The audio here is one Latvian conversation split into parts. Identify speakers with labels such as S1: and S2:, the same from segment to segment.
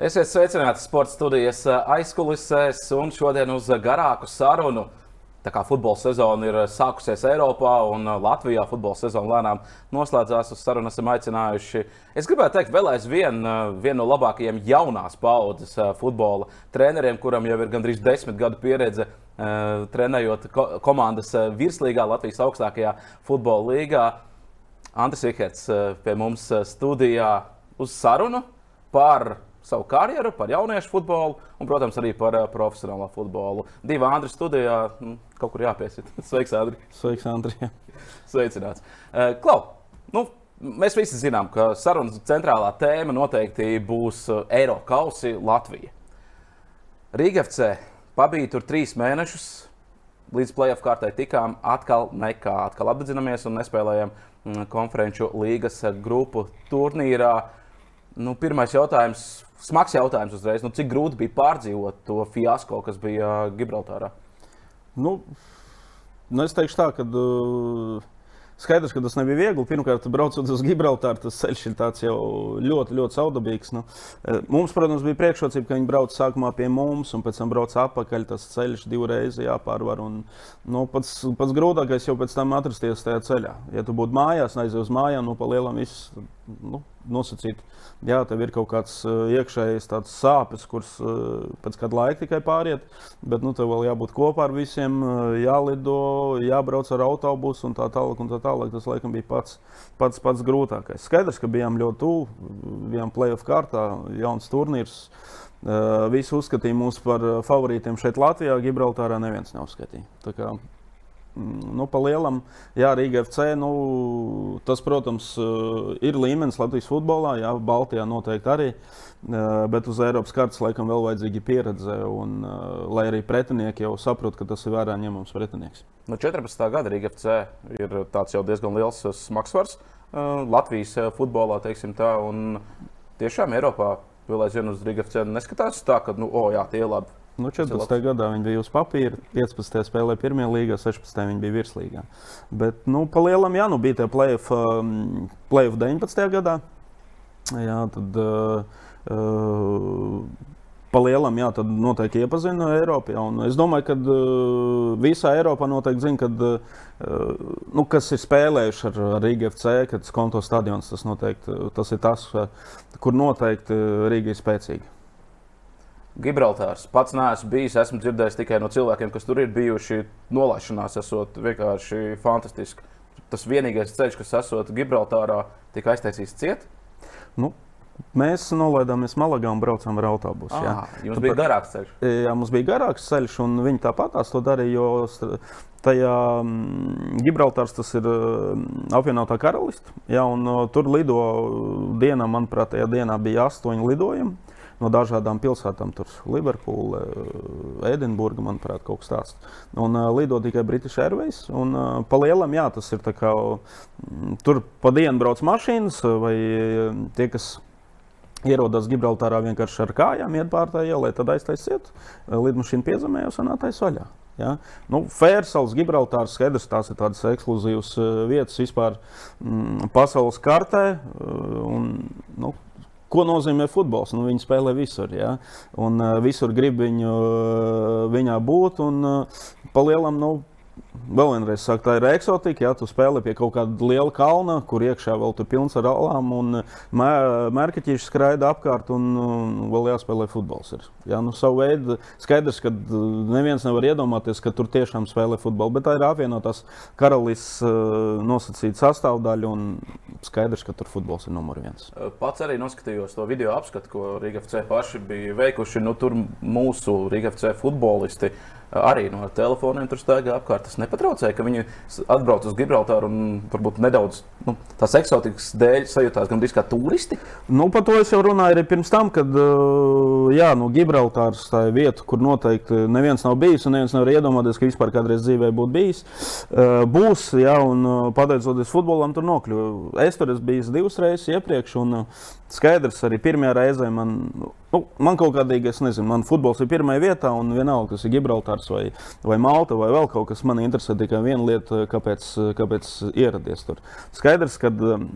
S1: Esiet sveicināti sporta studijas aizkulisēs un šodien uz garāku sarunu. Tā kā futbola sezona ir sākusies Eiropā un Latvijā futbola sezona lēnām noslēdzās, uz sarunu esam aicinājuši. Es gribētu teikt, vēl aizvien vienu no labākajiem jaunās paudzes futbola treneriem, kuram jau ir gandrīz desmit gadu pieredze trenējot komandas virslīgā, Latvijas augstākajā futbola līgā. Antris Ikerts pie mums studijā uz sarunu par savu karjeru, par jauniešu futbolu un, protams, arī par uh, profesionālo futbolu. Divi Andri studijā, nu, kaut kur jāpiesit. Sveiks, Andri!
S2: Sveiks, Andri!
S1: Sveicināts! Uh, Klau! Nu, Mēs visi zinām, ka sarunas centrālā tēma noteikti būs Eiro kausi Latvija. Rīga FC pabija tur trīs mēnešus, līdz playoff kārtai tikām. Atkal nekā, atkal apdzināmies un nespēlējam konferenču līgas grupu turnīrā. Nu, pirmais jautājums smags jautājums uzreiz. Nu, cik grūti bija pārdzīvot to fiasko, kas bija Gibraltārā?
S2: Nu, nu es teikšu tā, ka. Uh... Skaidrs, ka tas nebija viegli. Pirmkārt, braucot uz Gibraltāru, tas ceļš ir jau ļoti, ļoti saudabīgs. Nu, mums, protams, bija priekšrocība, ka viņi brauc sākumā pie mums, un pēc tam brauc atpakaļ. Tas ceļš divreiz jāpārvar. Un, nu, pats, pats grūtākais jau pēc tam atrasties tajā ceļā. Ja tu būtu mājās, aizies uz mājām, nu, pa lielam viss nu, nosacīt. Jā, tev ir kaut kāds uh, iekšējs sāpes, kuras uh, pēc kāda laika tikai pāriet, bet nu, tev vēl jābūt kopā ar visiem, uh, jālido, jābrauc ar autobusu un tā tālāk. Un tā tālāk. Tas laikam bija pats, pats, pats grūtākais. Skaidrs, ka bijām ļoti tuvu, bijām playoff kārtā, jauns turnīrs. Visi uzskatīja mūs par favorītiem šeit, Latvijā. Gibraltārā neviens neuzskatīja. Nu, pa lielam, jā, Rīga FC. Nu, tas, protams, eh, ir līmenis Latvijas futbolā, jā, Baltijā noteikti arī. Eh, bet uz Eiropas kartes laikam vēl vajadzīga pieredze, un, eh, lai arī pretinieki jau saprot, ka tas ir vērā ņemams pretinieks.
S1: No 14. gada Rīga FC ir jau diezgan liels smagsvars Latvijas futbolā, teiksim tā. Tiešām Eiropā vēl aizvien uz Rīga FC neskatās tā, ka, nu, oh, jā, tie ir labi
S2: Nu, 14. gadā viņi bija uz papīra, 15. spēlēja pirmā līgā, 16. viņi bija virslīgā. Bet, nu, pa lielam, jā, nu, bija tie play-off um, play 19. gadā. Jā, tad, uh, uh, Pa lielam, jā, tad noteikti iepazina Eiropu. Jā, es domāju, ka uh, visā Eiropā noteikti zina, kad, uh, nu, kas ir spēlējuši ar, ar Rīgas FC, kad konto stadions tas, noteikti, tas ir tas, kur noteikti Rīga ir spēcīga.
S1: Gibraltārs. Pats neesmu bijis, esmu dzirdējis tikai no cilvēkiem, kas tur ir bijuši. Nolaišanās esot vienkārši fantastiski. Tas vienīgais ceļš, kas esot Gibraltārā, tika aiztaisīts ciet.
S2: Nu. Mēs nolaidāmies Malagā un braucām ar autobusu.
S1: Ah, jums Tāpēc, bija garāks ceļš.
S2: Jā, mums bija garāks ceļš, un viņi tāpat to darīja. Jo tajā mm, Gibraltārs tas ir mm, apvienotā karaliste. Jā, uh, tur lido dienā, manuprāt, tajā dienā bija astoņi lidojumi no dažādām pilsētām. Tur Liverpoola, Edinburga, manuprāt, kaut kas tāds. Un uh, lido tikai British Airways. Un uh, pa lielam, jā, tas ir tā kā um, tur pa dienu brauc mašīnas vai tie, kas ierodas Gibraltārā vienkārši ar kājām, iet pār tā ielai, tad aiztaisiet, lidmašīna piezemējas un attaisno vaļā. Ja? Nu, Fērsels, Gibraltārs, skaidrs, tās ir tādas ekskluzīvas vietas vispār mm, pasaules kartē. Un, nu, Ko nozīmē futbols? Nu, viņi spēlē visur. Ja? Un, uh, visur grib viņu, uh, viņā būt. Un, uh, palielam, nu, Vēl vienreiz saku, tā ir eksotika. Ja tu spēlē pie kaut kāda liela kalna, kur iekšā vēl tur pilns ar alām, un mērķiķis skraida apkārt, un, un vēl jāspēlē futbols. Ir. Ja, nu, savu veidu skaidrs, ka neviens nevar iedomāties, ka tur tiešām spēlē futbolu, bet tā ir apvienotās karalīs uh, nosacīta sastāvdaļa, un skaidrs, ka tur futbols ir numur viens.
S1: Pats arī noskatījos to video apskatu, ko Riga FC paši bija veikuši. Nu, tur mūsu Riga FC futbolisti arī no telefoniem tur staigā apkārt. Tas nepatraucēja, ka viņi atbrauc uz Gibraltāru un varbūt nedaudz nu, tās eksotikas dēļ sajūtās gandrīz kā turisti.
S2: Nu, par to es jau runāju arī pirms tam, kad jā, nu, Gibraltārs tā ir vieta, kur noteikti neviens nav bijis un neviens nevar iedomāties, ka vispār kādreiz dzīvē būtu bijis. Būs, jā, un pateicoties futbolam, tur nokļuvu. Es tur esmu bijis divas reizes iepriekš, un skaidrs arī pirmajā reizē man. Nu, man kaut kādīgi, es nezinu, man futbols ir pirmā vietā, un vienalga, kas ir Gibraltārs vai, vai Malta vai vēl kaut kas, man interesē tikai viena lieta, kāpēc, kāpēc ieradies tur. Skaidrs, ka um,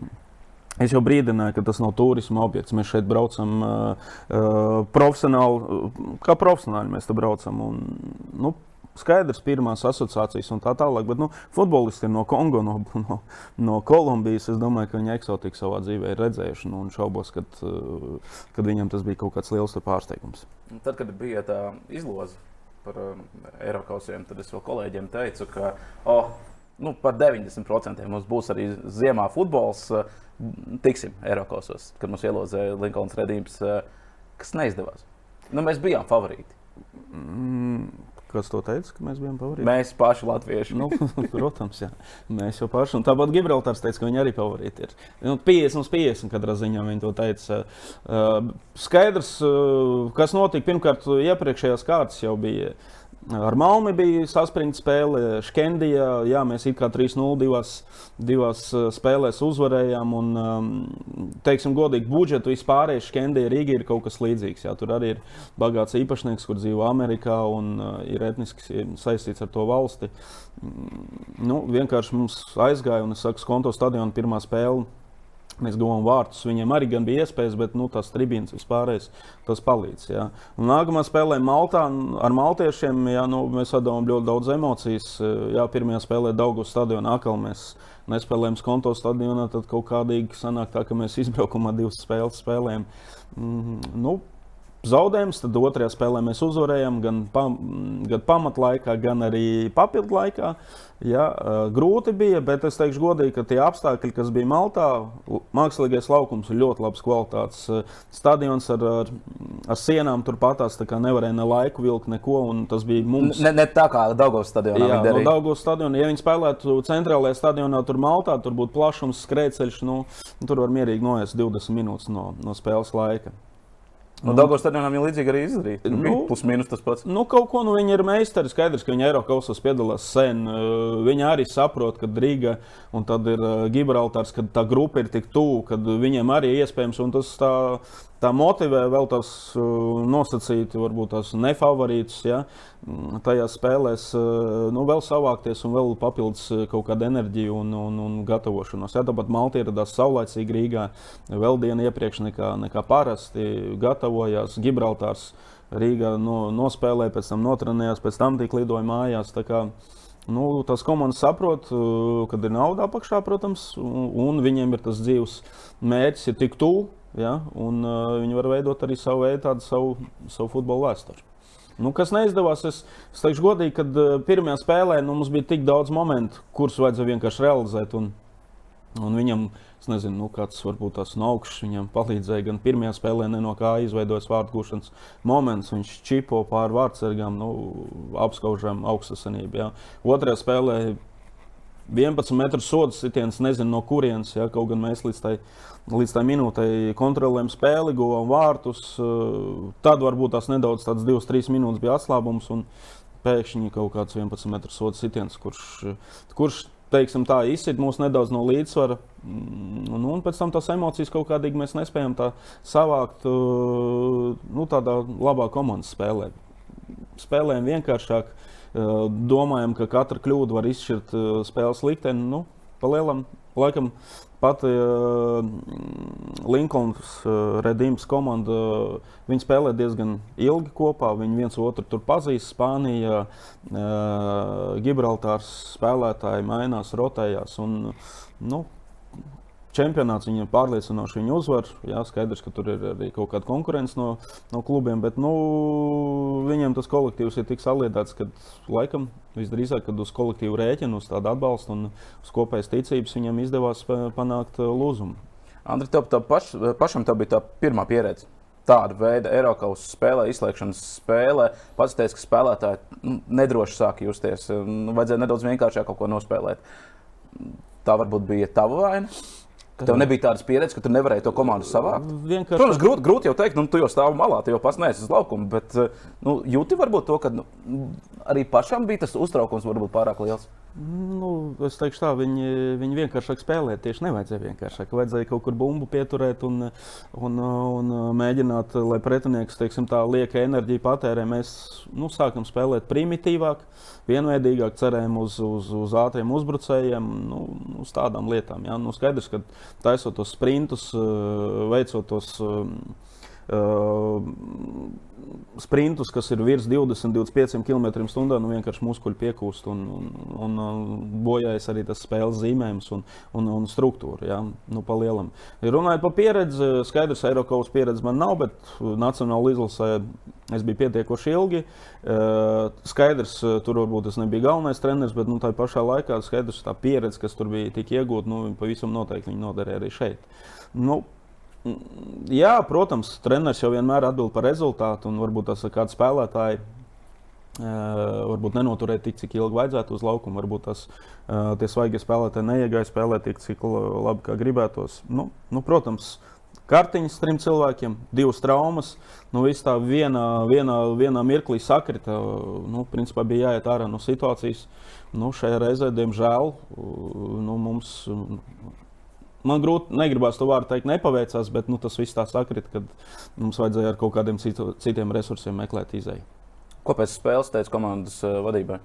S2: Es jau brīdināju, ka tas nav turisma objekts. Mēs šeit braucam uh, uh, profesionāli, uh, kā profesionāļi mēs te braucam. Un, nu, skaidrs, pirmās asociācijas un tā tālāk. Bet nu, futbolisti no Kongo, no, no, no Kolumbijas. Es domāju, ka viņi eksotiku savā dzīvē ir redzējuši. Nu, un šaubos, kad, uh, kad viņiem tas bija kaut kāds liels pārsteigums.
S1: Tad, kad bija tā izloze par um, Eiropausiem, tad es vēl kolēģiem teicu, ka oh, nu, par 90% mums būs arī ziemā futbols. Uh, tiksim Eiropasos, kad mums ielozēja Linkolns Redības, eh, kas neizdevās. Nu, mēs bijām favorīti.
S2: Mm. Kas to teica, ka mēs bijām favorīti?
S1: Mēs paši latvieši.
S2: nu, protams, jā. Mēs jau paši. Un tāpat Gibraltārs teica, ka viņi arī favorīti ir. Nu, 50 uz 50 katrā ziņā viņi to teica. Skaidrs, kas notika pirmkārt, iepriekšējās kārtas jau bija. Ar Malmi bija saspringta spēle, Škendijā. Jā, mēs it kā 3-0 divās, divās eh, spēlēs uzvarējām. Un, um, teiksim, godīgi, budžetu vispārējais Škendija Rīga ir kaut kas līdzīgs. Jā, tur arī ir bagāts īpašnieks, kur dzīvo Amerikā un uh, ir etniski saistīts ar to valsti. Mm, nu, vienkārši mums aizgāja, un es saku, konto stadionu pirmā spēle Mēs guvām vārtus, viņiem arī bija iespējas, bet nu, tas tribīns vispārējais tas palīdz. Ja. Un nākamā spēlē Maltā ar maltiešiem ja, nu, mēs atdevām ļoti daudz emocijas. Jā, pirmajā spēlē Daugos stadionā atkal mēs nespēlējam konto stadionā, tad kaut kādīgi sanāk tā, ka mēs izbraukumā divas spēles spēlējam. Mm, nu, zaudējums. Tad otrajā spēlē mēs uzvarējām gan, pam, gan pamatlaikā, gan arī papildu laikā. Ja, grūti bija, bet es teikšu godīgi, ka tie apstākļi, kas bija Maltā, mākslīgais laukums ir ļoti labs kvalitātes. Stadions ar, ar, ar sienām turpatās nevarēja ne laiku vilkt, neko. Tas bija mums.
S1: Ne, ne tā kā Daugavas stadionā.
S2: Jā, no Daugavas stadiona. Ja viņi spēlētu centrālajā stadionā, tur Maltā, tur būtu plašums, skrejceļš, nu, tur var mierīgi noiest 20 minūtes no, no spēles laika.
S1: Nu, Dabūs stadionam jau līdzīgi arī izdarīja. Nu, nu, plus mīnus tas pats.
S2: Nu, kaut ko nu, viņi ir meistari. Skaidrs, ka viņi Eiropas piedalās sen. Viņi arī saprot, ka Rīga un tad ir Gibraltārs, kad tā grupa ir tik tuvu, kad viņiem arī iespējams. Un tas tā, tā motivē vēl tās uh, nosacīti, varbūt tās nefavorītas, ja, mm, tajās spēlēs uh, nu, vēl savākties un vēl papildus uh, kaut kādu enerģiju un, un, un gatavošanos. Ja, tāpat Malta ieradās saulēcīgi Rīgā vēl dienu iepriekš nekā, nekā parasti, gatavojās Gibraltārs. Rīgā no, nospēlēja, pēc tam notrenējās, pēc tam tika lidoja mājās. Nu, tas komandas saprot, kad ir nauda apakšā, protams, un viņiem ir tas dzīves mērķis, ir tik tuvu Ja? Un, uh, viņi var veidot arī savu veidu, tādu savu, savu futbola vēsturi. Nu, kas neizdevās, es, es teikšu godīgi, ka uh, pirmajā spēlē nu, mums bija tik daudz momentu, kurus vajadzēja vienkārši realizēt. Un, un viņam, es nezinu, nu, kāds varbūt tas no augšas viņam palīdzēja. Gan pirmajā spēlē, ne no kā izveidojas vārdu gūšanas moments. Viņš čipo pāri vārdsargām, nu, apskaužam augstasanību. Ja. Otrajā spēlē 11 metru sodu sitiens, nezinu no kurienes, ja, kaut gan mēs līdz tai līdz tam minūtei kontrolējām spēli, guvām vārtus. Eh, tad varbūt tās nedaudz, tādas 2-3 minūtes bija atslābums. Pēkšņi kaut kāds 11 metru soda sitiens, kurš, kurš teiksim, tā izsit mūs nedaudz no līdzsvara. Mm, un, un pēc tam tās emocijas kaut kādīgi mēs nespējam savākt eh, nu, tādā labā komandas spēlē. Spēlējam vienkāršāk, domājam, ka katra kļūda var izšķirt spēles likteni. Nu, Palielam, laikam, Pat uh, Linkolns, uh, Redīmas komanda, uh, viņi spēlē diezgan ilgi kopā. Viņi viens otru tur pazīst. Spānija, uh, Gibraltārs spēlētāji mainās, rotējās. Un, nu, čempionāts viņam pārliecinoši viņu uzvar. Jā, skaidrs, ka tur ir arī kaut kāda konkurence no, no klubiem, bet nu, viņiem tas kolektīvs ir tik saliedēts, ka laikam visdrīzāk, kad uz kolektīvu rēķinu, uz tādu atbalstu un uz kopējas ticības viņam izdevās panākt uh, lūzumu.
S1: Andri, tev tā paš, pašam tā bija tā pirmā pieredze tāda veida Eiropas spēlē, izslēgšanas spēlē. Pats teica, ka spēlētāji nu, nedroši sāk justies. Nu, vajadzēja nedaudz vienkāršāk kaut ko nospēlēt. Tā varbūt bija tava vaina. Tev nebija tādas pieredzes, ka tu nevarēji to komandu savākt. Vienkārši... Protams, grūti, grūti jau teikt, nu, tu jau stāvi malā, tu jau pats neesi uz laukuma. Bet nu, jūti varbūt to, ka nu, arī pašam bija tas uztraukums, varbūt pārāk liels.
S2: Nu, es teikšu, tā viņi, viņi vienkāršāk spēlēja. Tieši nevajadzēja vienkāršāk. Vajadzēja kaut kur bumbu pieturēt un, un, un mēģināt, lai pretinieks teiksim, tā lieka enerģiju patērē. Mēs nu, sākam spēlēt primitīvāk, vienveidīgāk, cerējām uz, uz, uz ātriem uzbrucējiem, nu, uz tādām lietām. Ja? Nu, skaidrs, ka taisot tos sprintus, veicot tos. Uh, sprintus, kas ir virs 20, 25 km/h, nu vienkārši muskuļi piekūst un, un, un, un bojājas arī tas spēles zīmējums un, un, un struktūra. Ja? Nu, pa lielam. Runājot par pieredzi, skaidrs, Eiropas pieredze man nav, bet Nacionāla izlasē es biju pietiekoši ilgi. Skaidrs, tur varbūt es nebiju galvenais treneris, bet nu, tā pašā laikā skaidrs, tā pieredze, kas tur bija tik iegūta, nu, pavisam noteikti viņa noderēja arī šeit. Nu, Jā, protams, treneris jau vienmēr atbild par rezultātu, un varbūt tas ir kāds spēlētājs. Uh, varbūt nenoturēt tik, cik ilgi vajadzētu uz laukuma. Varbūt tas uh, tie svaigie spēlētāji neiegāja spēlēt tik, cik labi, kā gribētos. Nu, nu, protams, kartiņas trim cilvēkiem, divas traumas. Nu, viss tā vienā, vienā, vienā mirklī sakrita. Nu, principā bija jāiet ārā no situācijas. Nu, šajā reizē, diemžēl, nu, mums man grūti, negribās to vārdu teikt, nepaveicās, bet nu, tas viss tā sakrit, ka mums vajadzēja ar kaut kādiem citu, citiem resursiem meklēt izēju.
S1: Ko pēc spēles teica komandas uh, vadībai?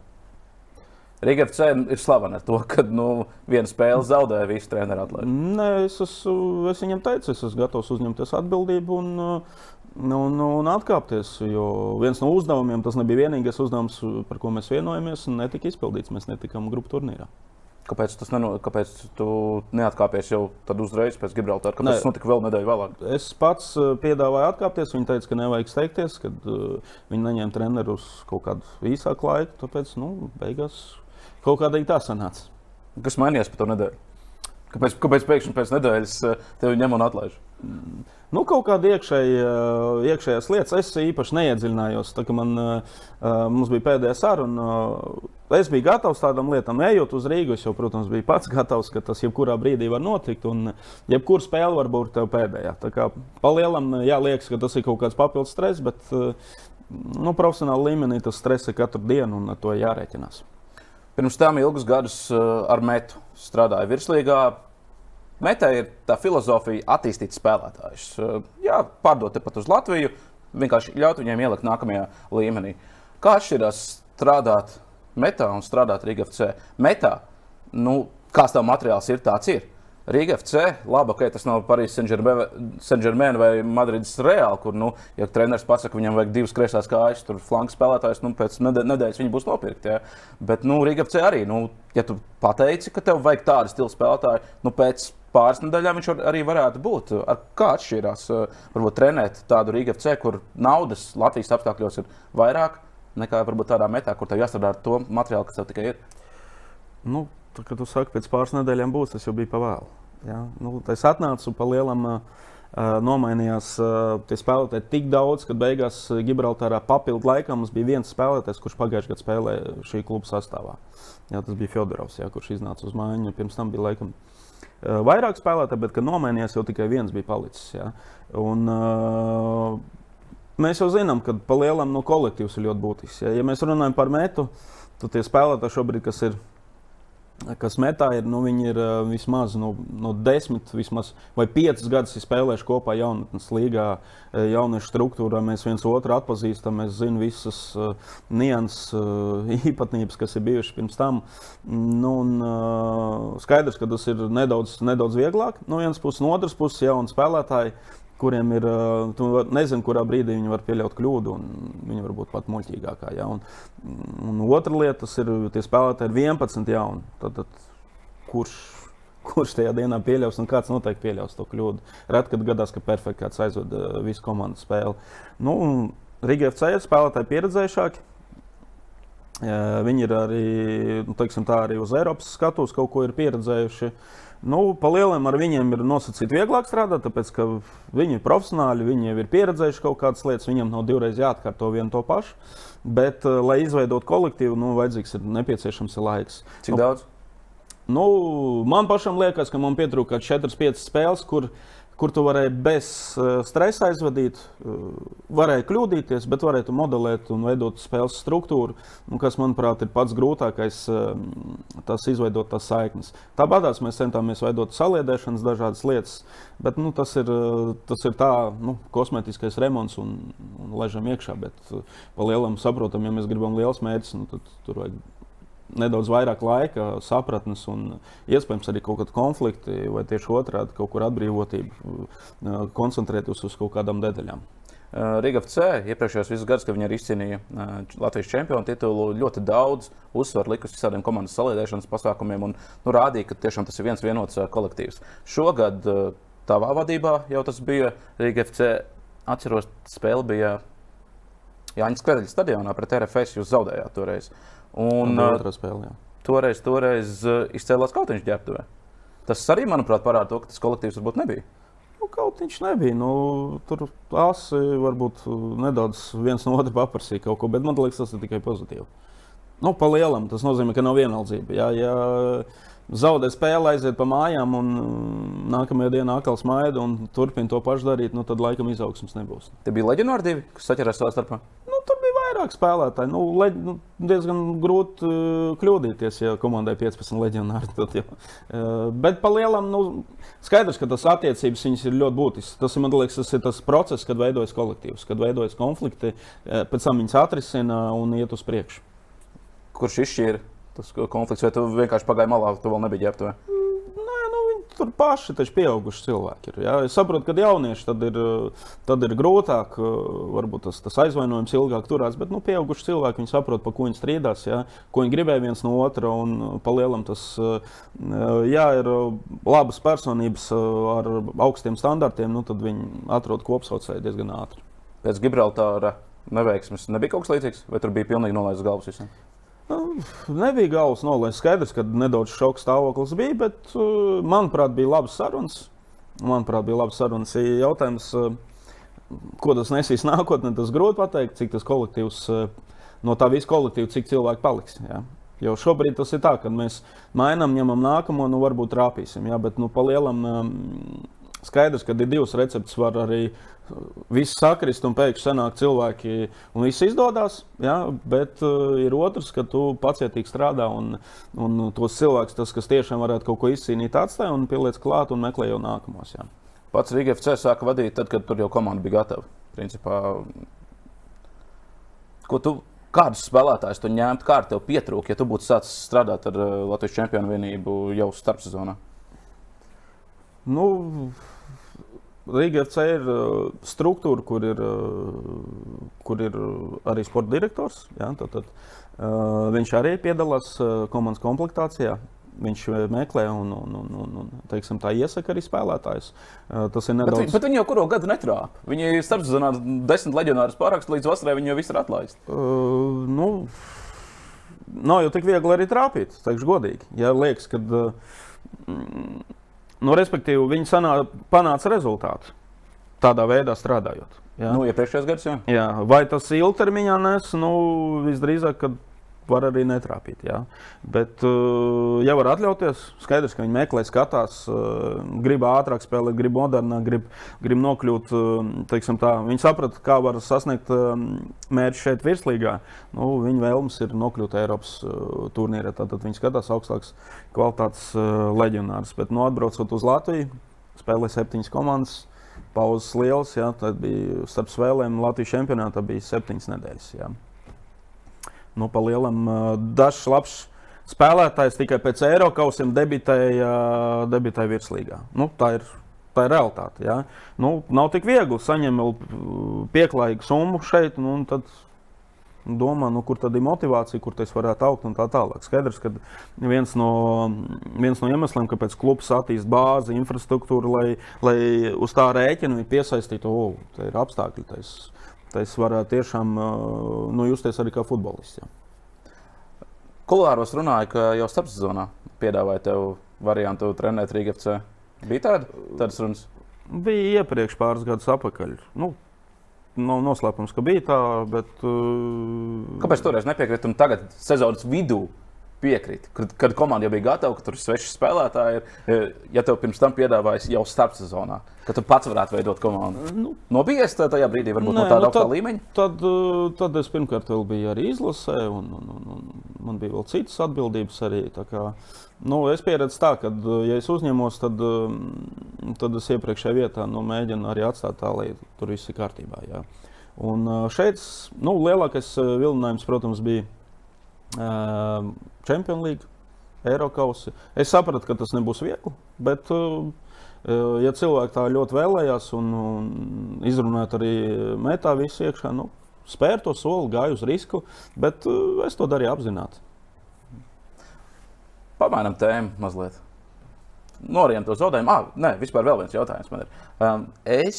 S1: Riga FC ir slavena ar to, ka nu, viena spēle zaudēja visu treneru atlaidu.
S2: Nē, es, esmu, es viņam teicu, es esmu gatavs uzņemties atbildību un, nu, nu, un atkāpties. Jo viens no uzdevumiem, tas nebija vienīgais uzdevums, par ko mēs vienojamies, netika izpildīts. Mēs netikām grupu turnīrā.
S1: Kāpēc tas neno, kāpēc tu neatkāpies jau uzreiz pēc Gibraltāra? Kāpēc ne. tas notika vēl nedēļu vēlāk?
S2: Es pats uh, piedāvāju atkāpties. Viņi teica, ka nevajag steigties, kad uh, viņi neņēma treneru uz kaut kādu īsāku laiku. Tāpēc, nu, beigās kaut kādīgi tā sanāca.
S1: Kas mainījās par to nedēļu? Kāpēc, kāpēc pēkšņi pēc nedēļas uh, tevi ņem un atlaiž?
S2: Nu, kaut kāda iekšēja, iekšējās lietas es īpaši neiedziļinājos. Tā, man, mums bija pēdējā saruna. Es biju gatavs tādam lietam, ejot uz Rīgas. Es jau, protams, biju pats gatavs, ka tas jebkurā brīdī var notikt. Un jebkura spēle var būt pēdējā. Tā kā palielam, jā, liekas, ka tas ir kaut kāds papildus stress, bet nu, profesionāla līmenī tas stress ir katru dienu un ar to jārēķinās.
S1: Pirms tam ilgus gadus ar metu strādāju virslīgā Metā ir tā filozofija attīstīt spēlētājus. Jā, pārdot pat uz Latviju, vienkārši ļaut viņiem ielikt nākamajā līmenī. Kā atšķirās strādāt metā un strādāt Rīgā FC? Metā, nu, kāds tā materiāls ir, tāds ir. Rīga FC, labi, ka tas nav Parīzes Saint-Germain vai Madrides Reāli, kur, nu, ja treneris pasakā, viņam vajag divas kreisās kājas, tur flanks spēlētājs, nu, pēc nedēļas viņi būs nopirkti. Ja? Bet, nu, Rīga FC arī, nu, ja tu pateici, ka tev vajag tādu stilu spēlētāju, nu, pēc pāris nedēļām viņš var, arī varētu būt. Ar kā atšķirās, varbūt trenēt tādu Rīga FC, kur naudas Latvijas apstākļos ir vairāk nekā varbūt tādā metā, kur tev jāstrādā ar to materiālu, kas tev tikai ir.
S2: Nu, Tad, kad tu saki, pēc pāris nedēļām būs, tas jau bija pavēlu. Ja? Nu, es atnācu pa lielam. Uh, nomainījās uh, tie spēlētāji tik daudz, ka beigās Gibraltārā papildu laikā mums bija viens spēlētājs, kurš pagājušajā gadā spēlēja šī kluba sastāvā. Jā, tas bija Fjodorovs, jā, kurš iznāca uz mājiņu. Pirms tam bija laikam uh, vairāk spēlētāji, bet kad nomainījās, jau tikai viens bija palicis. Jā. Un, mēs jau zinām, ka pa lielam no kolektīvs ir ļoti būtisks. Ja, ja mēs runājam par metu, tad tie spēlētāji šobrīd, kas ir kas metā ir, nu, viņi ir uh, vismaz nu, no desmit vismaz, vai piecus gadus spēlējuši kopā jaunatnes līgā, jauniešu struktūrā. Mēs viens otru atpazīstam, mēs zinām visas uh, nianses, uh, īpatnības, kas ir bijušas pirms tam. Nu, un, uh, skaidrs, ka tas ir nedaudz, nedaudz vieglāk no vienas puses, no otras puses jauni spēlētāji kuriem ir, tu nezini, kurā brīdī viņi var pieļaut kļūdu, un viņi var būt pat muļķīgākā. Ja? Un, un otra lieta ir, tie spēlētāji ir 11 jauni. Tad, tad, kurš, kurš tajā dienā pieļaus, un kāds noteikti pieļaus to kļūdu? Reti, kad gadās, ka perfekti kāds aizved visu komandas spēli. Nu, Riga FC ir spēlētāji pieredzējušāki. Viņi ir arī, nu, teiksim, tā, arī uz Eiropas skatuves kaut ko ir pieredzējuši. Nu, Palielam ar viņiem ir nosacīti vieglāk strādāt, tāpēc ka viņi ir profesionāļi, viņi jau ir pieredzējuši kaut kādas lietas, viņiem nav divreiz jāatkārto vienu to pašu. Bet, lai izveidotu kolektīvu, nu, vajadzīgs ir nepieciešams ir laiks.
S1: Cik nu, daudz?
S2: Nu, man pašam liekas, ka man pietrūka 4-5 spēles, kur, kur tu varēji bez uh, stresa aizvadīt, uh, varēji kļūdīties, bet varēji modelēt un veidot spēles struktūru, un kas, manuprāt, ir pats grūtākais, uh, tas izveidot tās saiknes. Tāpatās mēs centāmies veidot saliedēšanas dažādas lietas, bet nu, tas, ir, tas ir tā nu, kosmētiskais remonts un, un ležam iekšā, bet pa lielam saprotam, ja mēs gribam liels mērķis, nu, tad tur vajag nedaudz vairāk laika, sapratnes un iespējams arī kaut kāda konflikta, vai tieši otrādi kaut kur atbrīvotība, uh, koncentrēties uz kaut kādām detaļām.
S1: Uh, Riga FC iepriekšējos visus gadus, kad viņi arī izcīnīja uh, Latvijas čempionu titulu, ļoti daudz uzsvaru likusi visādiem komandas saliedēšanas pasākumiem un nu, rādīja, ka tiešām tas ir viens vienots kolektīvs. Šogad tavā vadībā jau tas bija Riga FC. Atceros, spēle bija Jānis Kvedeļa stadionā pret RFS. Jūs zaudējāt toreiz.
S2: Un, un otrā spēlē. Jā.
S1: Toreiz, toreiz izcēlās kautiņš ģērbtuvē. Tas arī, manuprāt, parāda to, ka tas kolektīvs varbūt nebija.
S2: Nu, kaut viņš nebija. Nu, tur asi varbūt nedaudz viens no otra paprasīja kaut ko, bet man liekas, tas ir tikai pozitīvi. Nu, pa lielam tas nozīmē, ka nav vienaldzība. Jā, jā, zaudē spēli, aiziet pa mājām, un nākamajā dienā atkal smaida un turpina to pašu darīt, nu, tad laikam izaugsmas nebūs.
S1: Tie bija leģionāri divi, kas saķerās savā starpā
S2: vairāk spēlētāji. Nu, le, nu, diezgan grūti uh, kļūdīties, ja komandai 15 leģionāri. Tad, jau. uh, bet par lielam, nu, skaidrs, ka tas attiecības ir ļoti būtisks. Tas, man liekas, tas ir tas process, kad veidojas kolektīvs, kad veidojas konflikti, uh, pēc tam viņas atrisina un iet uz priekšu.
S1: Kurš izšķīra tas konflikts, vai tu vienkārši pagāji malā, tu vēl nebija ģērbtuvē?
S2: Tur paši taču pieauguši cilvēki ir. Ja? Es saprotu, ka jaunieši tad ir, tad ir grūtāk, varbūt tas, tas aizvainojums ilgāk turās, bet nu, pieauguši cilvēki saprot, pa ko viņi strīdās, ja? ko viņi gribēja viens no otra. Un palielam tas jā, ir labas personības ar augstiem standartiem, nu, tad viņi atrod kopsaucēju diezgan ātri.
S1: Pēc Gibraltāra neveiksmes nebija kaut kas līdzīgs, vai tur bija pilnīgi nolaists galvas visiem?
S2: Nu, nebija galvas nolaists. Skaidrs, ka nedaudz šoka stāvoklis bija, bet, uh, manuprāt, bija labas sarunas. Manuprāt, bija labas sarunas. Jautājums, uh, ko tas nesīs nākotnē, tas grūti pateikt, cik tas kolektīvs, uh, no tā visa kolektīva, cik cilvēki paliks. Jā. Jo šobrīd tas ir tā, ka mēs mainām, ņemam nākamo, nu varbūt trāpīsim. Jā, bet nu, pa lielam um, skaidrs, ka ir divas receptes. Var arī viss sakrist un pēkšņi sanāk cilvēki, un viss izdodas. Ja? Bet uh, ir otrs, ka tu pacietīgi strādā un, un tos cilvēkus, tas, kas tiešām varētu kaut ko izcīnīt, atstāj un pieliec klāt un meklē jau nākamos. Ja?
S1: Pats Rīgas FC sāka vadīt tad, kad tur jau komanda bija gatava. Principā, ko tu Kādus spēlētājus tu ņemtu, kā tev pietrūka, ja tu būtu sācis strādāt ar uh, Latvijas čempionu vienību jau starpsezonā?
S2: Nu, Rīga FC ir uh, struktūra, kur ir, uh, kur ir arī sporta direktors. Ja, tad, tad, uh, viņš arī piedalās uh, komandas komplektācijā. Viņš meklē un, un, un, un, un teiksim, tā iesaka arī spēlētājus. Uh, tas ir nedaudz.
S1: Bet, bet viņi jau kuru gadu netrāpa. Viņi ir starpzonā desmit leģionārus pārākstus līdz vasarai, viņi jau visu ir atlaisti.
S2: Uh, nu, nav jau tik viegli arī trāpīt, teikšu godīgi. Ja liekas, ka. Uh, Nu, respektīvi, viņi sanā, panāca rezultātu tādā veidā strādājot.
S1: Jā. Nu, iepriekšējos gados, jā.
S2: jā. Vai tas ilgtermiņā nes? Nu, visdrīzāk, kad var arī netrāpīt. Jā. Bet, uh, ja var atļauties, skaidrs, ka viņi meklē, skatās, uh, grib ātrāk spēlēt, grib modernāk, grib, grib nokļūt. Uh, tā, viņi saprata, kā var sasniegt mērķi šeit virslīgā. Nu, viņa vēlmes ir nokļūt Eiropas turnīrā. Tad viņi skatās augstākas kvalitātes leģionārus. Bet, nu, atbraucot uz Latviju, spēlē septiņas komandas. Pauzes liels, jā, tad bija starp spēlēm Latvijas čempionātā bija septiņas nedēļas. Jā nu, pa lielam dažs labs spēlētājs tikai pēc Eiropausiem debitēja, debitēja virslīgā. Nu, tā ir tā ir realitāte. Ja? Nu, nav tik viegli saņemt pieklājīgu summu šeit, nu, tad domā, nu, kur tad ir motivācija, kur tas varētu augt un tā tālāk. Skaidrs, ka viens no, viens no iemesliem, kāpēc klubs attīst bāzi, infrastruktūru, lai, lai uz tā rēķina piesaistītu, oh, ir apstākļi. Tais, tas varētu tiešām nu, justies arī kā futbolists. Jā.
S1: Kulāros runāja, ka jau starpsezonā piedāvāja tev variantu trenēt Rīgā FC. Bija tāda, tādas runas?
S2: Bija iepriekš pāris gadus atpakaļ. Nu, Nav noslēpums, ka bija tā, bet.
S1: Uh, Kāpēc toreiz nepiekrīt? Un tagad, sezonas vidū, piekrīt. Kad, kad komanda jau bija gatava, ka tur sveši spēlētāji, ir, ja tev pirms tam piedāvājas jau starpsezonā, ka tu pats varētu veidot komandu. Nu, Nobijies tajā brīdī, varbūt Nē, no tāda nu, augstā līmeņa?
S2: Tad, tad es pirmkārt biju arī izlasē, un, un, un, un man bija vēl citas atbildības arī. Kā, nu, es pieredzu tā, ka, ja es uzņemos, tad, tad es iepriekšējā vietā nu, mēģinu arī atstāt tā, lai tur viss ir kārtībā. Jā. Un šeit nu, lielākais vilinājums, protams, bija Champions League, Eiropausi. Es sapratu, ka tas nebūs viegli, bet, ja cilvēki tā ļoti vēlējās un, un izrunāt arī metā visu iekšā, nu, spēr to soli, gāju uz risku, bet es to darīju apzināti.
S1: Pamainām tēmu mazliet. Norientu to zaudējumu. Ah, nē, vispār vēl viens jautājums man ir. Um, es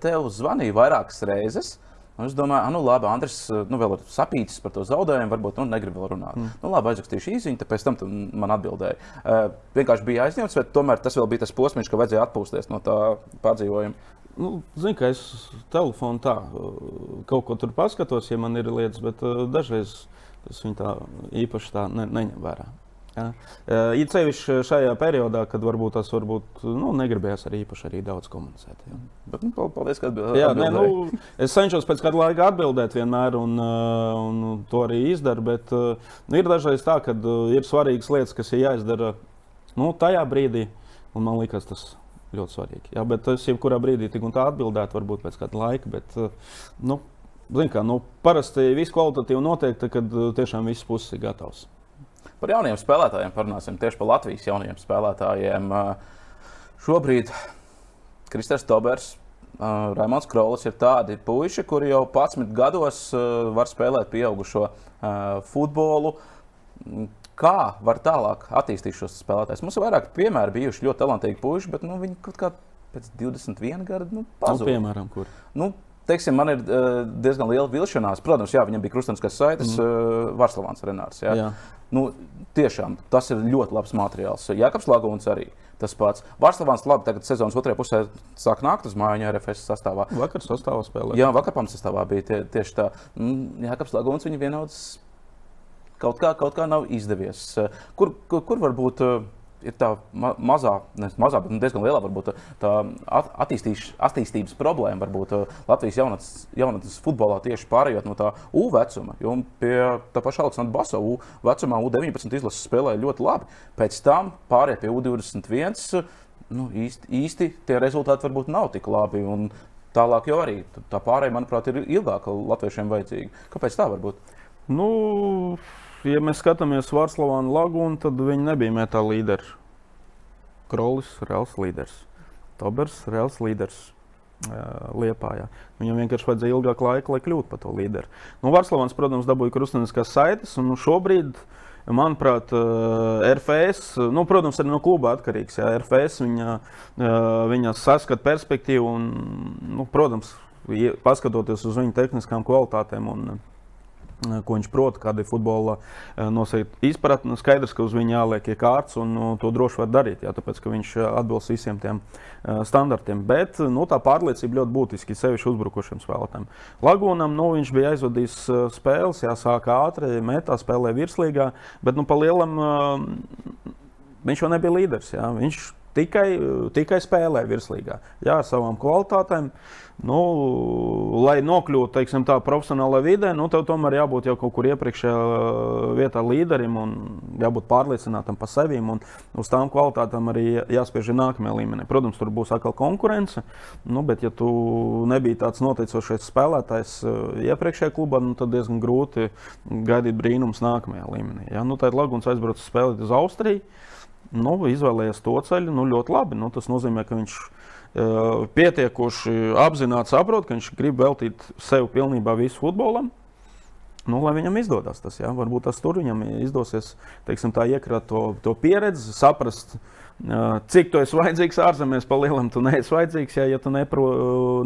S1: tev zvanīju vairākas reizes. Uh, Un es domāju, ah, nu, labi, Andris, nu, vēl ir sapītis par to zaudējumu, varbūt nu, negrib vēl runāt. Mm. Nu, labi, aizrakstīšu īsiņu, tad pēc tam man atbildēja. Uh, vienkārši bija aizņemts, bet tomēr tas vēl bija tas posms, ka vajadzēja atpūsties no tā pārdzīvojuma.
S2: Nu, Zinu, ka es telefonu tā kaut ko tur paskatos, ja man ir lietas, bet uh, dažreiz es viņu tā īpaši tā ne, neņem vērā. Ja. Ir sevišķi šajā periodā, kad varbūt tas varbūt, nu, negribējās arī īpaši arī daudz komunicēt. Ja.
S1: Bet, nu, paldies, ka atbildēji. Nē, nu,
S2: es cenšos pēc kāda laika atbildēt vienmēr, un, un to arī izdaru. Bet nu, ir dažreiz tā, ka ir svarīgas lietas, kas ir jāizdara nu, tajā brīdī, un man liekas, tas ļoti svarīgi. Ja, bet es jebkurā brīdī tik un tā atbildētu, varbūt pēc kāda laika. Bet, nu, kā, nu, parasti viss kvalitatīvi notiek, tad, kad tiešām viss puses ir gatavs.
S1: Par jauniem spēlētājiem parunāsim tieši par Latvijas jaunajiem spēlētājiem. Šobrīd Kristers Tobers, Raimons Krolis ir tādi puiši, kuri jau 11 gados var spēlēt pieaugušo futbolu. Kā var tālāk attīstīt šos spēlētājus? Mums ir vairāk piemēri bijuši ļoti talantīgi puiši, bet nu, viņi kaut kā pēc 21 gada nu, pazuda.
S2: Nu, piemēram, kur?
S1: Nu, teiksim, man ir uh, diezgan liela vilšanās. Protams, jā, viņam bija krustveida saites, mm. uh, Varslavāns Renārs. Jā. Jā. Nu, tiešām tas ir ļoti labs materiāls. Jākaps Lagūns arī. Tas pats Vārslavāns labi tagad sezonas otrajā pusē sāk nākt uz mājiņu RFS sastāvā.
S2: Vakar sastāvā spēlē.
S1: Jā, vakar sastāvā bija tie, tieši tā. Mm, Jākaps Lagūns viņa vienauds kaut kā, kaut kā nav izdevies. Kur, kur, kur varbūt ir tā ma mazā, ne mazā, bet diezgan lielā varbūt, tā attīstības problēma varbūt Latvijas jaunatnes, futbolā tieši pārējot no tā U vecuma. Jo pie tā paša Aleksandra Basa U vecumā U19 izlases spēlēja ļoti labi. Pēc tam pārējot pie U21. Nu, īsti, īsti tie rezultāti varbūt nav tik labi. Tālāk jau arī tā pārējai, manuprāt, ir ilgāka latviešiem vajadzīga. Kāpēc tā var būt?
S2: Nu, ja mēs skatāmies Vārslavānu lagunu, tad viņi nebija metāla līderi. Krolis, reāls līderis. Tobers, reāls līderis. Liepājā. Viņam vienkārši vajadzēja ilgāk laika, lai kļūtu par to līderi. Nu, Vārslavans, protams, dabūja krustveida saites, un nu, šobrīd, manuprāt, RFS, nu, protams, arī no kluba atkarīgs. Jā, RFS viņa, viņa saskata perspektīvu, un, nu, protams, paskatoties uz viņu tehniskām kvalitātēm. Un, ko viņš prot, kāda ir futbola noteikti izpratne. Skaidrs, ka uz viņa jāliek iekārts, un nu, to droši var darīt, jā, tāpēc, ka viņš atbilst visiem tiem uh, standartiem. Bet nu, tā pārliecība ļoti būtiski, sevišķi uzbrukošiem spēlētājiem. Lagūnam nu, viņš bija aizvadījis uh, spēles, jāsāk ātri, metā spēlē virslīgā, bet nu, pa lielam uh, viņš jau nebija līderis. Jā. Viņš tikai, tikai spēlē virslīgā. Jā, ar savām kvalitātēm. Nu, lai nokļūtu teiksim, tā profesionālā vidē, nu, tev tomēr jābūt jau kaut kur iepriekšējā vietā līderim un jābūt pārliecinātam par sevi. Uz tām kvalitātēm arī jāspiež nākamajā līmenī. Protams, tur būs atkal konkurence, nu, bet ja tu nebija tāds noteicošais spēlētājs eh, iepriekšējā klubā, nu, tad diezgan grūti gaidīt brīnums nākamajā līmenī. Ja? Nu, tad Laguns aizbrauc spēlēt uz Austriju nu, izvēlējies to ceļu, nu, ļoti labi. Nu, tas nozīmē, ka viņš uh, pietiekoši apzināti saprot, ka viņš grib veltīt sev pilnībā visu futbolam. Nu, lai viņam izdodas tas, jā. varbūt tas tur viņam izdosies teiksim, iekrāt to, to pieredzi, saprast, cik tu esi vajadzīgs ārzemēs, pa lielam tu neesi vajadzīgs, jā, ja tu nepro,